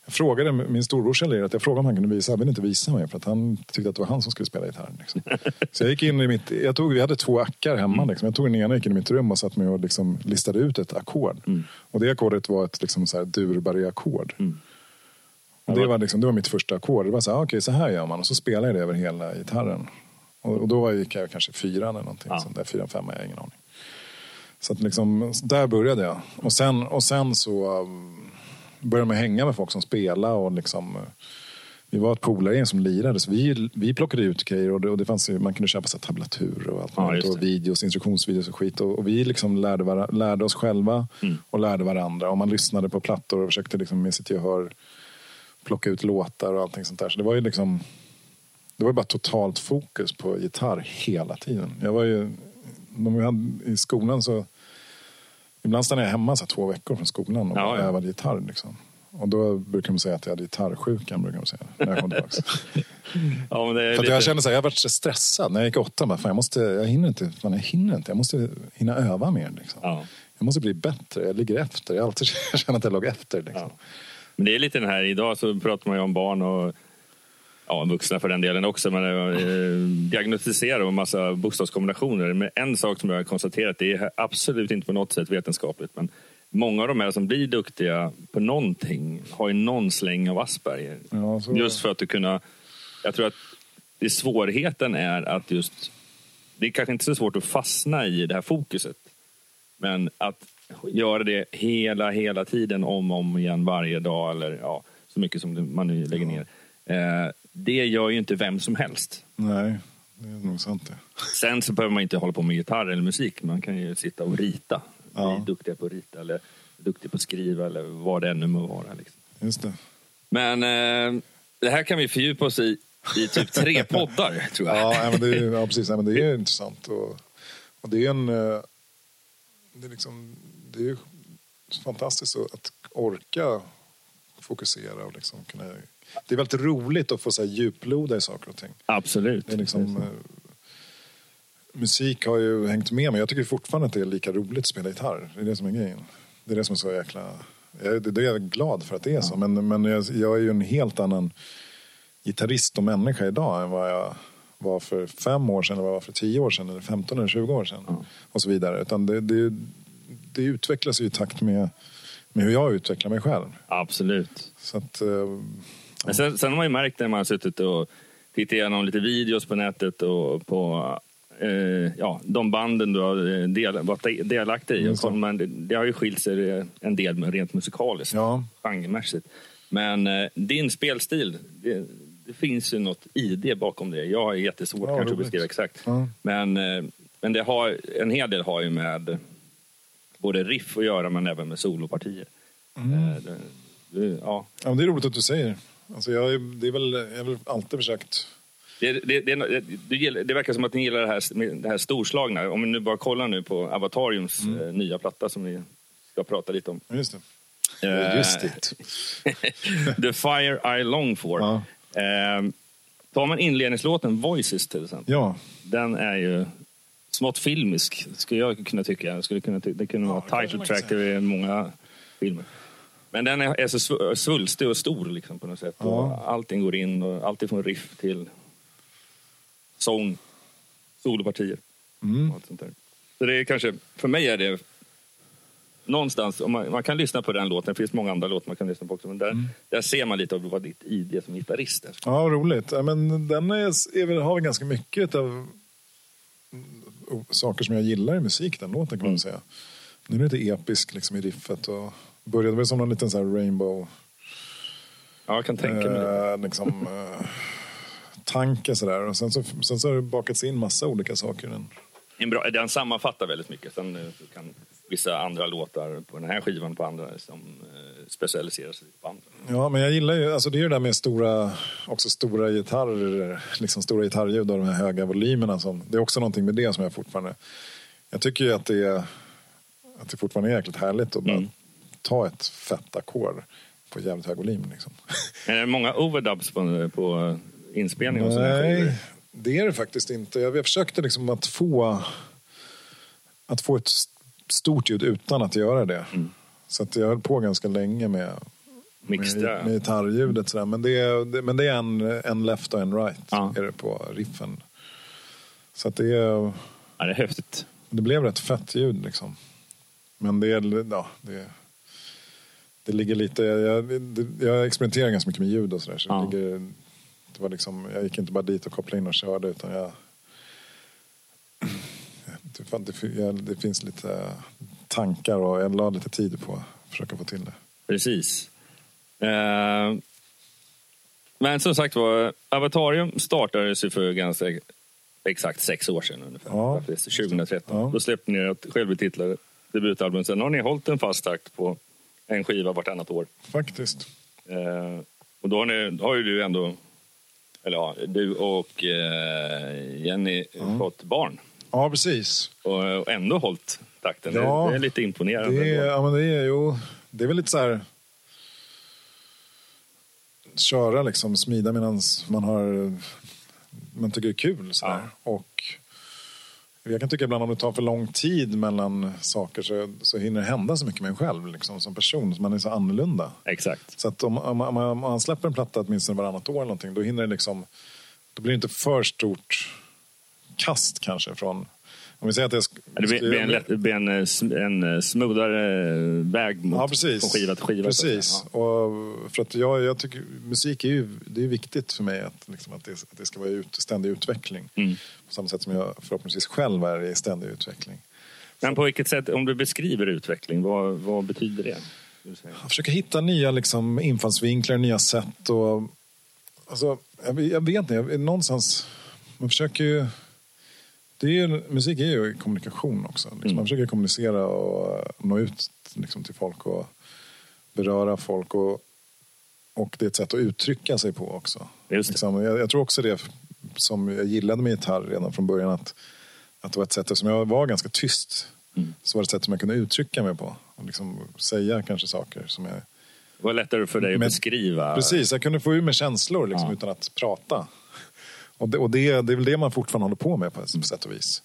Jag frågade min storbrorsa Lirat, jag frågade om han kunde visa, han ville inte visa mig för att han tyckte att det var han som skulle spela gitarr. Liksom. <laughs> Så jag gick in i mitt, jag tog, vi hade två ackar hemma. Mm. Liksom. Jag tog den ena, gick in i mitt rum och satt mig och liksom listade ut ett ackord. Mm. Och det ackordet var ett liksom Durberg-ackord. Mm. Det, var liksom, det var mitt första ackord. Det var så här, ah, okej så här gör man. Och så spelade jag det över hela gitarren. Och, och då var- gick jag kanske fyra eller någonting. Ja. Sånt där, fyra, femma, jag har ingen aning. Så att liksom, där började jag. Och sen, och sen så um, började man hänga med folk som spelade. Och liksom, uh, vi var ett polargäng som lirade, så vi, vi plockade ut grejer. Och det, och det fanns ju, man kunde köpa så tablatur och allt Ja, möjligt. och videos, instruktionsvideos och skit. Och, och vi liksom lärde, vara, lärde oss själva Mm. och lärde varandra. Och man lyssnade på plattor och försökte liksom med sitt gehör plocka ut låtar och allting sånt där. Så det var ju liksom det var bara totalt fokus på gitarr hela tiden. Jag var ju, de vi hade, I skolan så... Ibland stannade jag hemma så två veckor från skolan och Ja, ja. övade gitarr. Liksom. Och då brukar de säga att jag hade gitarrsjukan. Brukar de säga, när jag kom tillbaka. <laughs> Ja, men det är För lite... jag kände så här, jag var så stressad. När jag gick i åttan, bara, fan, jag, måste, jag hinner inte. Fan, jag hinner inte. Jag måste hinna öva mer. Liksom. Ja. Jag måste bli bättre. Jag ligger efter. Jag har alltid <laughs> känt att jag låg efter. Liksom. Men det är lite den här, idag så pratar man ju om barn och ja, vuxna för den delen också, men eh, diagnostisera en massa bokstavskombinationer. Men en sak som jag har konstaterat, det är absolut inte på något sätt vetenskapligt, men många av de här som blir duktiga på någonting har ju någon släng av Asperger. Ja, Just för att du kunna... Jag tror att det svårigheten är att just... Det är kanske inte så svårt att fastna i det här fokuset. Men att göra det hela, hela tiden om och om igen varje dag eller ja, så mycket som man nu lägger ner. Eh, det gör ju inte vem som helst. Nej, det är nog sant det. Sen så behöver man inte hålla på med gitarr eller musik. Man kan ju sitta och rita Ja. bli duktiga på att rita eller duktiga på att skriva eller vad det ännu må vara. Liksom. Just det. Men eh, det här kan vi fördjupa oss i i typ tre <laughs> poddar, tror jag. Ja, men det är, ja precis. Nej, men det är intressant. Och, och det är en... eh, Det är, liksom, det är fantastiskt att att orka fokusera och liksom kunna... Det är väldigt roligt att få så här, djuploda i saker och ting. Absolut. Det är liksom, eh, musik har ju hängt med mig. Jag tycker fortfarande att det är lika roligt att spela gitarr. Det är det som är grejen. Det är det som är så jäkla... Jag, det, det är jag glad för att det är så. Men, men jag, jag är ju en helt annan gitarrist och människa idag än vad jag var för fem år sedan, eller vad jag var för tio år sedan, eller 15 eller 20 år sedan. Och så vidare. Utan det, det, det utvecklas ju i takt med, med hur jag utvecklar mig själv. Absolut. Så att, eh, Men sen, sen har man ju märkt när man har suttit och tittat igenom lite videos på nätet och på eh, ja, de banden du har eh, del, varit delaktig i. Det. Och man, det, det har ju skilt sig en del rent musikaliskt, Ja. genremässigt. Men eh, din spelstil, det, det finns ju något i det bakom det. Jag har jättesvårt Ja, kanske att beskriva exakt. Ja. Men, eh, men det har, en hel del har ju med både riff att göra men även med solopartier. Mm. Eh, det, det, ja. ja, men det är roligt att du säger. Alltså jag, det är väl, jag har väl alltid försökt Det, det, det, det verkar som att ni gillar det här, det här storslagna. Om vi nu bara kollar nu på Avatariums eh, nya platta som vi ska prata lite om. Ja, Just det. Eh, Just det. <laughs> The Fire I Long For. Ja. Eh, tar man inledningslåten Voices till exempel. Ja, Den är ju smått filmisk, skulle jag kunna tycka. Skulle kunna ty- det kunde vara det kanske title track i många filmer. Men den är, är så sv- svulstig och stor liksom, på något sätt. Ja. Och allting går in, och alltid från riff till sång, solopartier. Mm. Och allt sånt där. Så det är kanske, för mig är det någonstans, man, man kan lyssna på den låten, det finns många andra låtar man kan lyssna på också, men där, Mm. där ser man lite av vad ditt ID som gitarrist är. Ja, roligt. Ja, men den är, är har väl ganska mycket av mm, saker som jag gillar i musik, den låten kan man väl säga. Nu är det lite episk liksom, i riffet och började väl som en liten så här rainbow Ja, jag kan tänka mig det. eh, liksom, eh, tanke sådär. Och sen så, sen så har det bakats in massa olika saker den. En bra, den sammanfattar väldigt mycket. Sen eh, kan vissa andra låtar på den här skivan på andra som eh, specialiserar sig på andra. Ja, men jag gillar ju, alltså det är ju det där med stora, också stora gitarrer, liksom stora gitarrljud och de här höga volymerna. Som, det är också någonting med det som jag fortfarande, jag tycker ju att det att det fortfarande är jäkligt härligt att bara Mm. Ta ett fett ackord på jävligt hög volym. Liksom. <laughs> Är det många overdubs på, på inspelningen? Nej, det är det faktiskt inte. Jag, jag försökte liksom att få, att få ett st- stort ljud utan att göra det. Mm. Så att jag höll på ganska länge med, Mixtra. med, med gitarrljudet. Sådär. Men, det är, det, men det är en, en left och en right Ja. är det på riffen. Så att det, är, Ja, det är häftigt. det blev rätt fett ljud liksom. Men det, är, ja, det, det ligger lite... Jag, jag experimenterar ganska mycket med ljud och sådär. Så Ja. det ligger, det var liksom, jag gick inte bara dit och kopplade in och körde utan jag... Det, det, finns lite tankar och jag la lite tid på att försöka få till det. Precis. Eh, men som sagt var, Avatarium startades ju för ganska exakt sex år sedan ungefär. Ja. Faktiskt, 2013. Ja. Då släppte ni ett självbetitlade debutalbum. Sen har ni hållit en fast takt på en skiva vartannat år. Faktiskt. Eh, och då har, ni, då har ju du ändå, eller ja, du och eh, Jenny fått barn. Ja, precis. Och, och ändå hållit takten. Ja, det, är lite imponerande. Det är, ja, men det är ju... Det är väl lite så här... Köra liksom, smida medan man har... Man tycker det är kul. Så Ja. Och jag kan tycka ibland om det tar för lång tid mellan saker så, så hinner det hända så mycket med en själv liksom, som person. Så man är så annorlunda. Exakt. Så att om, om, om, om man släpper en platta åtminstone varannat år eller någonting, då hinner det liksom... Då blir det inte för stort kast kanske från... Om vi säger att jag sk- Det blir, blir en, lätt, det blir en, eh, en eh, smoothare eh, väg mot, Ja, precis. från skiva till skiva. Precis. Ja. Och för att jag, jag tycker musik är ju det är viktigt för mig att, liksom, att, det, att det ska vara ut, ständig utveckling. Mm. På samma sätt som jag förhoppningsvis själv är i ständig utveckling. Men på vilket sätt, om du beskriver utveckling, vad, vad betyder det? Jag försöker hitta nya liksom, infallsvinklar, nya sätt. Och, alltså, jag, jag vet inte, jag, någonstans... Man försöker ju... det är musik är ju kommunikation också. Liksom. Mm. Man försöker kommunicera och eh, nå ut liksom, till folk och beröra folk. Och, och det är ett sätt att uttrycka sig på också. Liksom, jag, jag tror också det som jag gillade med gitarr redan från början. Att, att det var ett sätt, eftersom jag var ganska tyst, Mm. så var det ett sätt som jag kunde uttrycka mig på. Och liksom säga kanske saker som jag... Det var lättare för dig att Men- beskriva. Precis, jag kunde få ur mig känslor liksom, Ja. utan att prata. Och, det, och det, det är väl det man fortfarande håller på med på, på sätt och vis.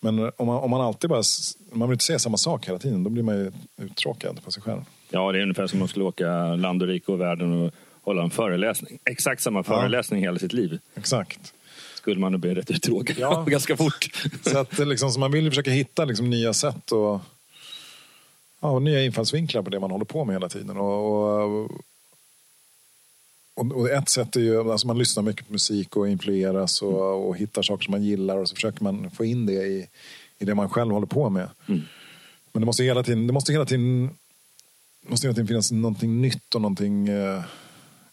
Men om man, om man alltid bara, man vill inte säga samma sak hela tiden, då blir man ju uttråkad på sig själv. Ja, det är ungefär som om man skulle åka land och rike och världen och hålla en föreläsning. Exakt samma föreläsning hela sitt liv. Exakt. Skulle man nog bli rätt uttråkad Ja. ganska fort. <laughs> Så, att, det liksom, så man vill ju försöka hitta liksom, nya sätt och, ja, och nya infallsvinklar på det man håller på med hela tiden. Och, och, och, och ett sätt är ju, alltså man lyssnar mycket på musik och influeras och, och hittar saker som man gillar och så försöker man få in det i, i det man själv håller på med. Men det måste hela tiden, det måste hela tiden, måste hela tiden finnas någonting nytt och någonting eh,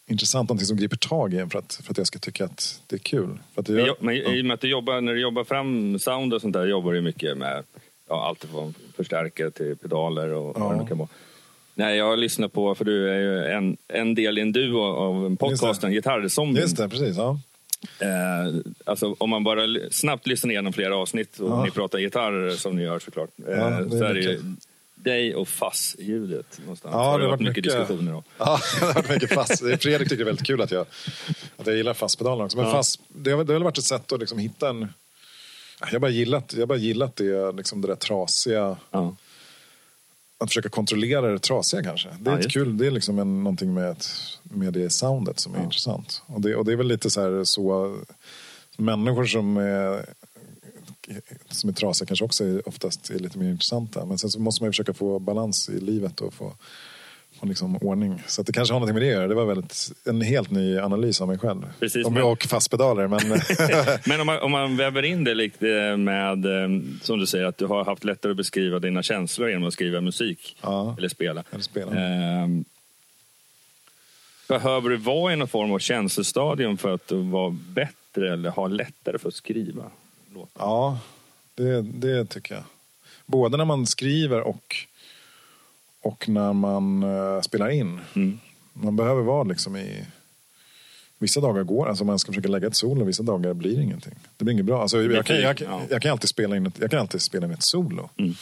intressant, någonting som griper tag i en för att, för att jag ska tycka att det är kul. För att det Men, gör- jo- men i och med att du jobbar, när du jobbar fram sound och sånt där jobbar du mycket med ja, allt från förstärkare till pedaler och vad Ja. det nu kan vara. Nej, jag lyssnar på, för du är ju en, en del i en duo av podcasten Gitarrzombien. Just det, precis. Ja. Eh, alltså, om man bara snabbt lyssnar igenom flera avsnitt och Ja. ni pratar gitarr som ni gör såklart. Eh, Ja, det är så är det ju mycket. dig och fassljudet någonstans. Ja, det har varit mycket, diskussioner om. Ja, det har varit mycket fast. Fredrik tycker det är väldigt kul att jag, att jag gillar fastpedalerna också. Men Ja. fast, det, har, det har varit ett sätt att liksom hitta en... Jag har bara gillat, jag har bara gillat det, liksom det där trasiga. Ja. Att försöka kontrollera det trasiga kanske. Det är Ja, kul, det är liksom en, någonting med, ett, med det soundet som är intressant. Och det, och det är väl lite så här så... Människor som är, som är trasiga kanske också är, oftast är lite mer intressanta. Men sen så måste man ju försöka få balans i livet och få, få liksom ordning. Så det kanske har någonting med det att göra. Det var väldigt, en helt ny analys av mig själv. Precis, och, men- och fastpedaler. Men <laughs> <laughs> Men om man, om man väver in det lite med, eh, som du säger, att du har haft lättare att beskriva dina känslor genom att skriva musik Ja. eller spela. Eller spela. Eh, behöver du vara i någon form av känslostadium för att vara bättre eller ha lättare för att skriva låtar? ja, det, det tycker jag. Både när man skriver och, och när man eh, spelar in. Mm. Man behöver vara liksom i... Vissa dagar går, alltså man ska försöka lägga ett solo, vissa dagar blir det ingenting. Det blir inget bra. Alltså, jag, kan, jag, jag kan alltid spela in ett, jag kan alltid spela in ett solo. Mm.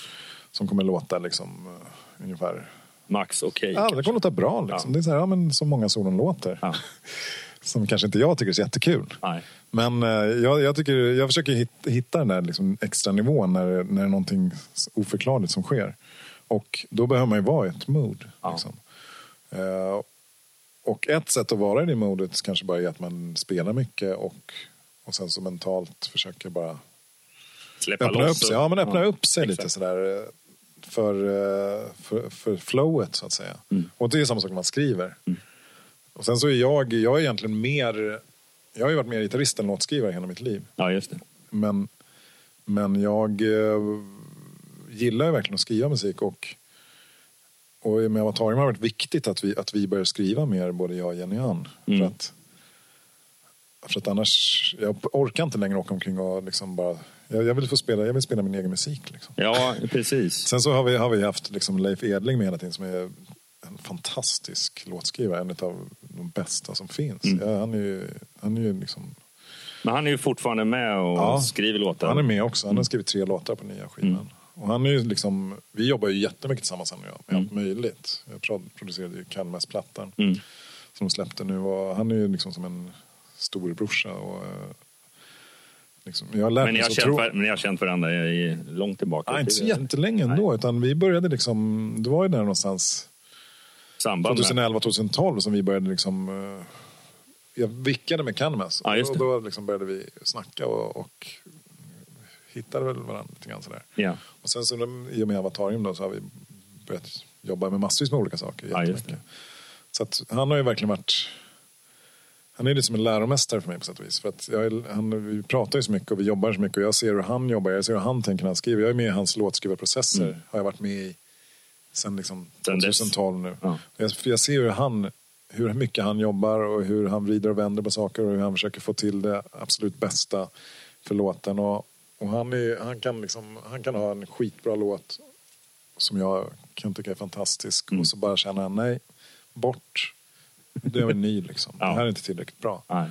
Som kommer låta liksom eh, ungefär... Max okej. Ja, det kommer låta bra liksom. Ja. Det är så här, ja, men som många solon låter. Ja. <laughs> Som kanske inte jag tycker är så jättekul. Nej. Men eh, jag, jag, tycker, jag försöker hitta, hitta den där liksom extra nivån när, när det är någonting oförklarligt som sker. Och då behöver man ju vara i ett mood. Ja. Liksom. Eh, och ett sätt att vara i det modet kanske bara är att man spelar mycket och, och sen så mentalt försöker bara Släppa öppna upp loss. sig. Ja, men öppna upp sig exakt. lite sådär eh, för, eh, för, för flowet så att säga. Mm. Och det är samma sak när man skriver. Och sen så är jag, jag är egentligen mer, jag har ju varit mer gitarrist än låtskrivare hela mitt liv. Ja, just det. Men, men jag gillar ju verkligen att skriva musik och, och med Avatarium har det varit viktigt att vi, att vi börjar skriva mer, både jag och Jenny Ann. Mm. För, att, för att annars, jag orkar inte längre åka omkring och liksom bara, jag, vill få spela, jag vill spela min egen musik. Liksom. Ja, precis. Sen så har vi, har vi haft liksom Leif Edling med hela tiden som är en fantastisk låtskrivare, en av de bästa som finns. Mm. Ja, han är ju, han är ju liksom Men han är ju fortfarande med och Ja. skriver låtar. Han är med också. Han har skrivit tre låtar på nya skivan. Och han är ju liksom, vi jobbar ju jättemycket tillsammans han och jag, med allt möjligt. Jag pro- producerade ju Kalmarsplattan Mm. som de släppte nu. Och han är ju liksom som en storebrorsa. Och, eh, liksom, jag har lärt Men ni har, känt, tro... var- men ni har känt varandra i, långt tillbaka? Nej, inte så jättelänge ändå. Utan vi började liksom, det var ju där någonstans Samband med. 2011-2012 som vi började liksom... eh, Jag vickade med Canmas Ja, och då liksom började vi snacka och, och hittade väl varandra lite grann sådär. Ja. Och sen så i och med Avatarium då så har vi börjat jobba med massvis med olika saker. Ja, jättemycket. Så att han har ju verkligen varit... Han är lite som en läromästare för mig på sätt och vis. För att jag, han, vi pratar ju så mycket och vi jobbar så mycket och jag ser hur han jobbar, jag ser hur han tänker när han skriver. Jag är med i hans låtskrivarprocesser, har jag varit med i sen liksom Mm. Sen dess. 2012 nu. Ja. Jag, jag ser hur han hur mycket han jobbar och hur han vrider och vänder på saker och hur han försöker få till det absolut bästa för låten. Och, Och han, är, han, kan liksom, han kan ha en skitbra låt som jag kan tycka är fantastisk. Mm. Och så bara känna, nej, bort. Det är en ny liksom. Ja. Det här är inte tillräckligt bra. Nej.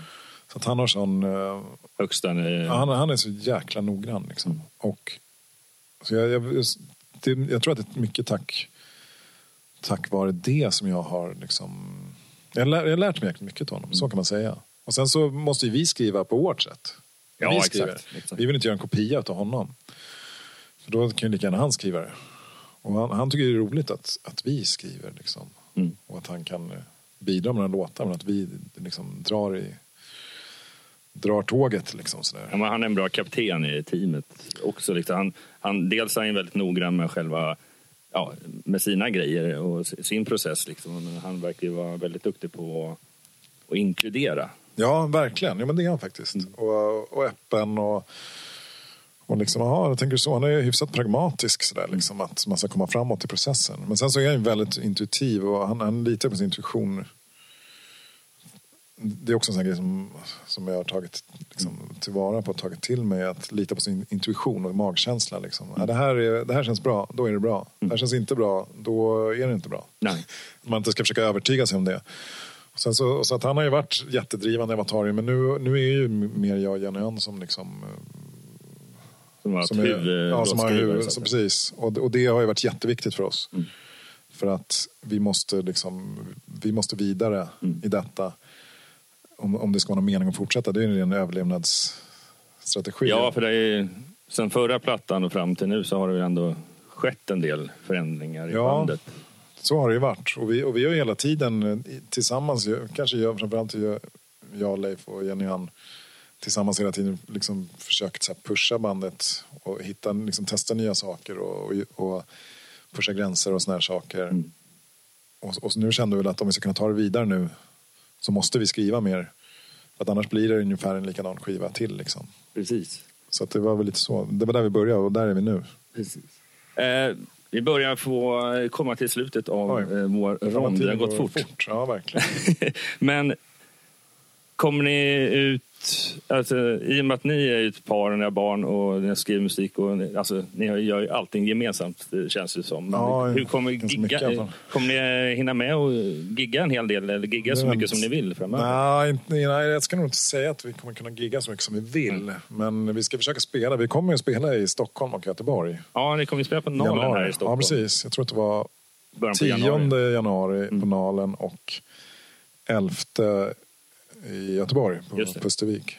Så att han har sån... eh, Högsta... Ja, han, han är så jäkla noggrann. Liksom. Och, så jag, jag, det, jag tror att det är mycket tack, tack vare det som jag har... Liksom, jag, har lär, jag har lärt mig mycket av honom, så kan man säga. Och sen så måste ju vi skriva på vårt sätt. Ja, vi exakt, skriver. exakt. Vi vill inte göra en kopia av honom. För då kan ju lika gärna han skriva det. Och han, han tycker det är roligt att, att vi skriver. Liksom. Mm. Och att han kan eh, bidra med några låtar, men att vi liksom drar i drar tåget. Liksom, sådär. Ja, han är en bra kapten i teamet också. Liksom. Han, han, dels är han väldigt noggrann med själva ja, med sina grejer och sin process. Liksom. Men han verkar vara väldigt duktig på att, att inkludera. Ja, verkligen. Ja, men det är han faktiskt. Och, och öppen och, och liksom, aha, jag tänker så. Han är hyfsat pragmatisk sådär, liksom, att man ska komma framåt i processen. Men sen så är han väldigt intuitiv och han, han litar på sin intuition. Det är också en sån grej som, som jag har tagit liksom, tillvara på och tagit till mig. Att lita på sin intuition och magkänsla. Liksom. Ja, det, här är, det här känns bra, då är det bra. Det här känns inte bra, då är det inte bra. Nej. Man inte ska försöka övertyga sig om det. Sen så, så att han har ju varit jättedrivande i Avatarium men nu, nu är ju mer jag och Jenny Ön som liksom... eh, Som har Som är, ja, som har huvud, så precis. Och, och det har ju varit jätteviktigt för oss. Mm. För att vi måste liksom, vi måste vidare Mm. i detta. Om, om det ska vara någon mening att fortsätta. Det är ju en överlevnadsstrategi. Ja, för det är, sen förra plattan och fram till nu så har det ju ändå skett en del förändringar i Ja. bandet. Så har det ju varit. Och vi, och vi har ju hela tiden eh, tillsammans, kanske jag, framförallt jag, jag, Leif och Jenny Ann, tillsammans hela tiden liksom försökt så här, pusha bandet och hitta, liksom, testa nya saker och, och, och pusha gränser och såna här saker. Mm. Och, och nu kände vi väl att om vi ska kunna ta det vidare nu så måste vi skriva mer. För att annars blir det ungefär en likadan skiva till. Liksom. Precis. Så att det var väl lite så. Det var där vi började och där är vi nu. Precis. Eh, vi börjar få komma till slutet av Oj. eh, vår rond. Det har gått fort. Ja, verkligen. <laughs> Men kommer ni ut, alltså, i och med att ni är ett par och ni har barn och ni skriver musik och ni- alltså, ni gör ju allting gemensamt det känns det som. Ja, hur kommer, mycket gigga, fall. kommer ni hinna med och gigga en hel del eller gigga så mycket som ni vill framöver? Nej, inte, nej, jag ska nog inte säga att vi kommer kunna gigga så mycket som vi vill. Men vi ska försöka spela. Vi kommer ju spela i Stockholm och Göteborg. Ja, ni kommer ju spela på Nalen januari. här i Stockholm. Ja, precis. Jag tror att det var Början på 10 januari. januari, Mm. på Nalen och 11 i Göteborg på. Pustervik.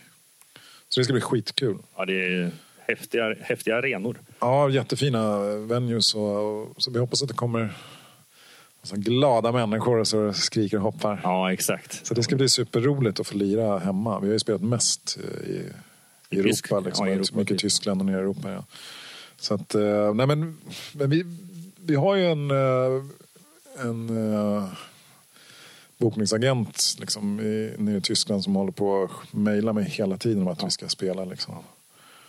Så det ska bli skitkul. Ja, det är häftiga, häftiga arenor. Ja, jättefina venues och, så vi hoppas att det kommer alltså, glada människor det skriker och hoppar. Ja, exakt. Så det ska bli superroligt att få lira hemma. Vi har ju spelat mest eh, i, i I Europa. Tysk- liksom. ja, i Europa, mycket precis. Tyskland och nere i Europa. Ja. Så att, eh, nej men, men vi, vi har ju en, eh, en bokningsagent liksom, i, nere i Tyskland som håller på att mejla mig hela tiden om att vi ska spela. Liksom.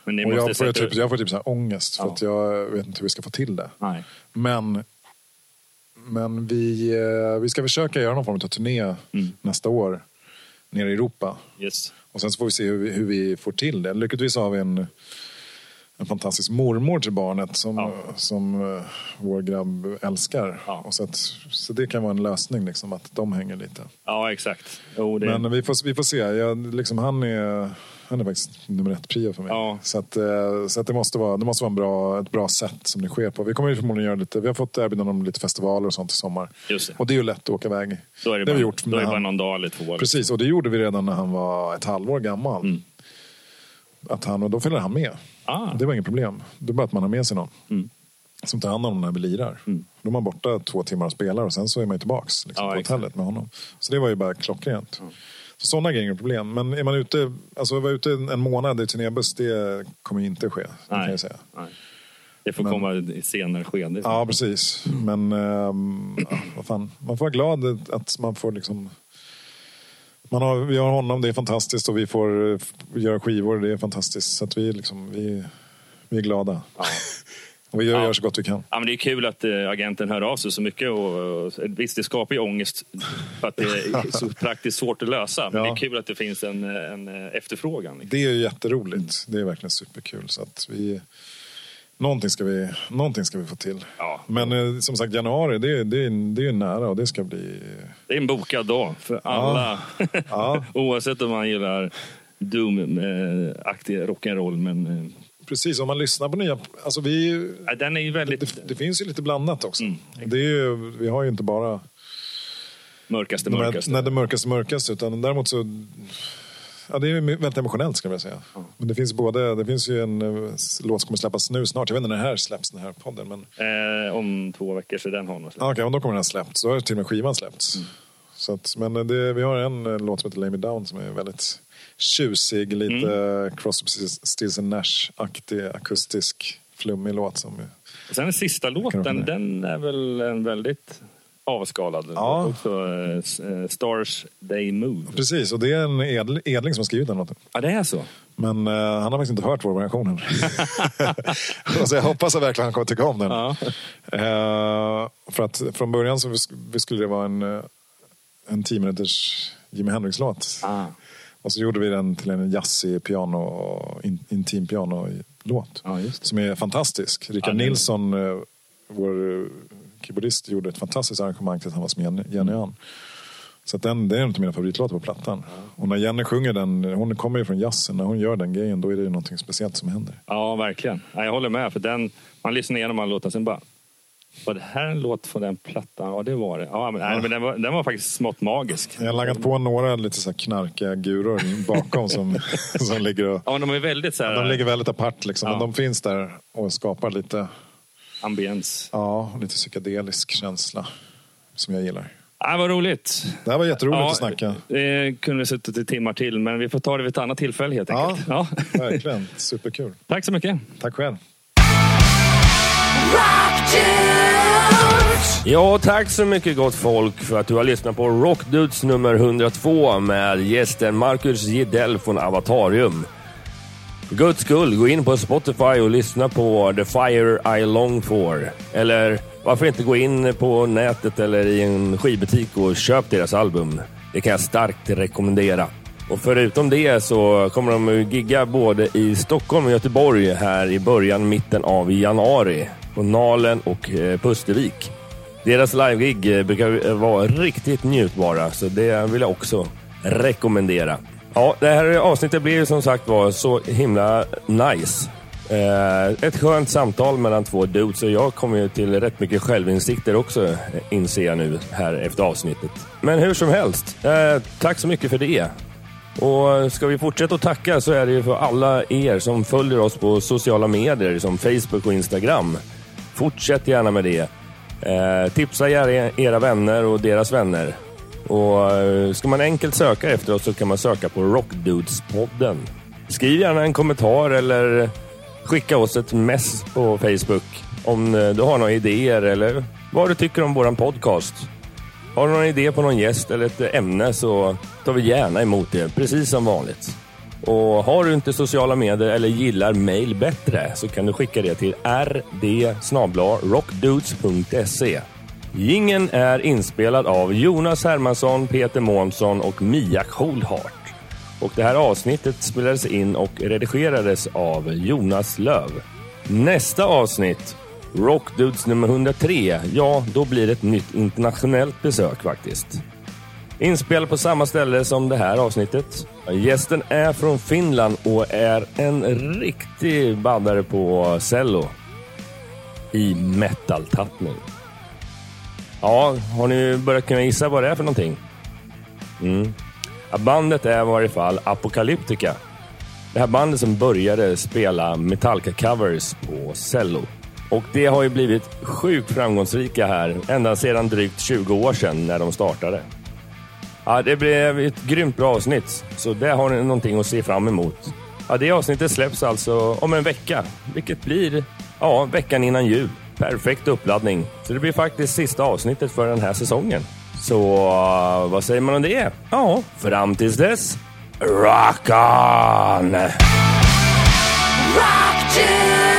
Men Och jag får, typ, jag får typ så här ångest för Ja. att jag vet inte hur vi ska få till det. Nej. Men, men vi, eh, vi ska försöka göra någon form av turné Mm. nästa år nere i Europa. Yes. Och sen så får vi se hur vi, hur vi får till det. Lyckligtvis har vi en, en fantastisk mormor till barnet som, Ja. som eh, vår grabb älskar. Ja. Och så, att, så det kan vara en lösning, liksom, att de hänger lite. Ja, exakt. Jo, det... Men vi får, vi får se. Jag, liksom, han, är, han är faktiskt nummer ett prio för mig. Ja. Så, att, eh, så att det måste vara, det måste vara en bra, ett bra sätt som det sker på. Vi kommer förmodligen göra lite, vi har fått erbjudanden om lite festivaler och sånt i sommar. Just det. Och det är ju lätt att åka iväg. Då är det, det har bara, vi gjort då är det bara han- någon dag eller två. Precis, och det gjorde vi redan när han var ett halvår gammal. Mm. Att han, och då följer han med. Ah. Det var inget problem. Det är bara att man har med sig någon. Mm. Som tar hand om när vi lirar. Mm. Då är man borta två timmar och spelar och sen så är man ju tillbaks liksom, Ja, på exakt. hotellet med honom. Så det var ju bara klockrent. Så sådana grejer är problem. Men är man ute, alltså vara ute en månad i turnébuss, det kommer ju inte ske. Det kan Nej. jag säga. Nej. Det får Men- komma i senare skede. Ja, precis. Men ehm, ja, vad fan. man får vara glad att man får liksom... Man har, vi har honom, det är fantastiskt och vi får eh, göra skivor, det är fantastiskt. Så vi, liksom, vi, vi är glada. Ja. <laughs> Och vi gör, Ja. gör så gott vi kan. Ja, men det är kul att eh, agenten hör av sig så mycket. Och, och, visst, det skapar ju ångest för att det är <laughs> så praktiskt svårt att lösa. Men Ja. det är kul att det finns en, en eh, efterfrågan. liksom. Det är ju jätteroligt. Det är verkligen superkul. Så att vi, någonting, ska vi, någonting ska vi få till. Ja. Men eh, som sagt, januari, det, är- det, det är nära och det ska bli... Det är en bokad dag för alla. <laughs> Ja. <laughs> Oavsett om man gillar Doom-aktig rock'n'roll. Men eh, Precis, om man lyssnar på nya... Alltså vi, ja, den är ju väldigt det, det finns ju lite blandat också. Mm. Det är ju, vi har ju inte bara mörkaste, mörkaste. Nej, det mörkaste mörkaste. Utan däremot så... Ja, det är väldigt emotionellt skulle jag säga. Men det finns, både, det finns ju en eh, låt som kommer släppas nu snart. Jag vet inte när det här släpps, den här podden. Men Eh, om två veckor så den har nog släppt. ah, okej, och då kommer den ha släppts. Då har till och med skivan släppts. Mm. Så att, men eh, det, vi har en eh, låt som heter Lay Me Down som är väldigt tjusig. Lite Mm. mm. Crosby, Stills Nash-aktig, akustisk, flummig låt. Som, Och sen den sista låten, den är väl en väldigt avskalad. Ja. Också, eh, eh, Stars They Move. precis, och det är en edl, edling som har skrivit den låten. Ja, det är så. Men eh, han har faktiskt inte hört vår version <laughs> så jag hoppas att verkligen han kommer tycka om den. Ja. Eh, för att från början så skulle det vara en, eh, en 10 minuters Jimi Hendrix-låt. Ah. Och så gjorde vi den till en jazzig piano, in, intim piano-låt. Det. Som är fantastisk. Rickard den- Nilsson, eh, vår keyboardist, gjorde ett fantastiskt arrangemang tillsammans med Jenny, Jenny Ann. Så den, det är en av mina favoritlåtar på plattan. Och när Jenny sjunger den, hon kommer ju från jazzen, när hon gör den grejen då är det ju någonting speciellt som händer. Ja, verkligen. Ja, jag håller med. För den, man lyssnar igenom alla låtar sen bara... Var det här en låt från den plattan? Ja, det var det. Ja, men, nej, men den, var, den var faktiskt smått magisk. Jag har lagt på några lite så här knarkiga guror bakom <laughs> som, som ligger och... Ja, de är väldigt så här, De ligger väldigt apart liksom, Ja. men de finns där och skapar lite, ambiens. ja, lite psykedelisk känsla som jag gillar. Ja, vad roligt. Det här var jätteroligt att snacka. Det kunde vi suttit i timmar till, men vi får ta det vid ett annat tillfälle helt Ja, enkelt. Ja. verkligen. Superkul. <laughs> Tack så mycket. Tack själv. Ja, tack så mycket gott folk för att du har lyssnat på Rockdudes nummer 102 med gästen Marcus Gidell från Avatarium. För guds skull, gå in på Spotify och lyssna på The Fire I Long For. Eller varför inte gå in på nätet eller i en skivbutik och köp deras album. Det kan jag starkt rekommendera. Och förutom det så kommer de att gigga både i Stockholm och Göteborg här i början, mitten av januari. På Nalen och eh, Pustervik. Deras livegig eh, brukar vara riktigt njutbara, så det vill jag också rekommendera. Ja, det här avsnittet blir ju som sagt var så himla nice. Eh, ett skönt samtal mellan två dudes och jag kommer ju till rätt mycket självinsikter också, inser jag nu här efter avsnittet. Men hur som helst, eh, tack så mycket för det. Och ska vi fortsätta att tacka så är det ju för alla er som följer oss på sociala medier som Facebook och Instagram. Fortsätt gärna med det. Eh, tipsa gärna era vänner och deras vänner. Och eh, ska man enkelt söka efter oss så kan man söka på Rockdudespodden. Skriv gärna en kommentar eller skicka oss ett mess på Facebook om eh, du har några idéer eller vad du tycker om våran podcast. Har du någon idé på någon gäst eller ett ämne så tar vi gärna emot det, precis som vanligt. Och har du inte sociala medier eller gillar mail bättre så kan du skicka det till rd rockdudes.se. Gingen är inspelad av Jonas Hermansson, Peter Månsson och Mia Kohlhart. Och det här avsnittet spelades in och redigerades av Jonas Löv. Nästa avsnitt, Rockdudes nummer 103, ja, då blir det ett nytt internationellt besök faktiskt. Inspelad på samma ställe som det här avsnittet. Gästen är från Finland och är en riktig baddare på cello. I metal-tappning. Ja, har ni börjat kunna gissa vad det är för någonting? Mm. Bandet är i varje fall Apocalyptica. Det här bandet som började spela Metallica-covers på cello. Och det har ju blivit sjukt framgångsrika här ända sedan drygt 20 år sedan när de startade. Ja, det blev ett grymt bra avsnitt, så det har ni någonting att se fram emot. Ja, det avsnittet släpps alltså om en vecka, vilket blir ja, veckan innan jul. Perfekt uppladdning. Så det blir faktiskt sista avsnittet för den här säsongen. Så uh, vad säger man om det? Ja, fram tills dess, rock on! Rock.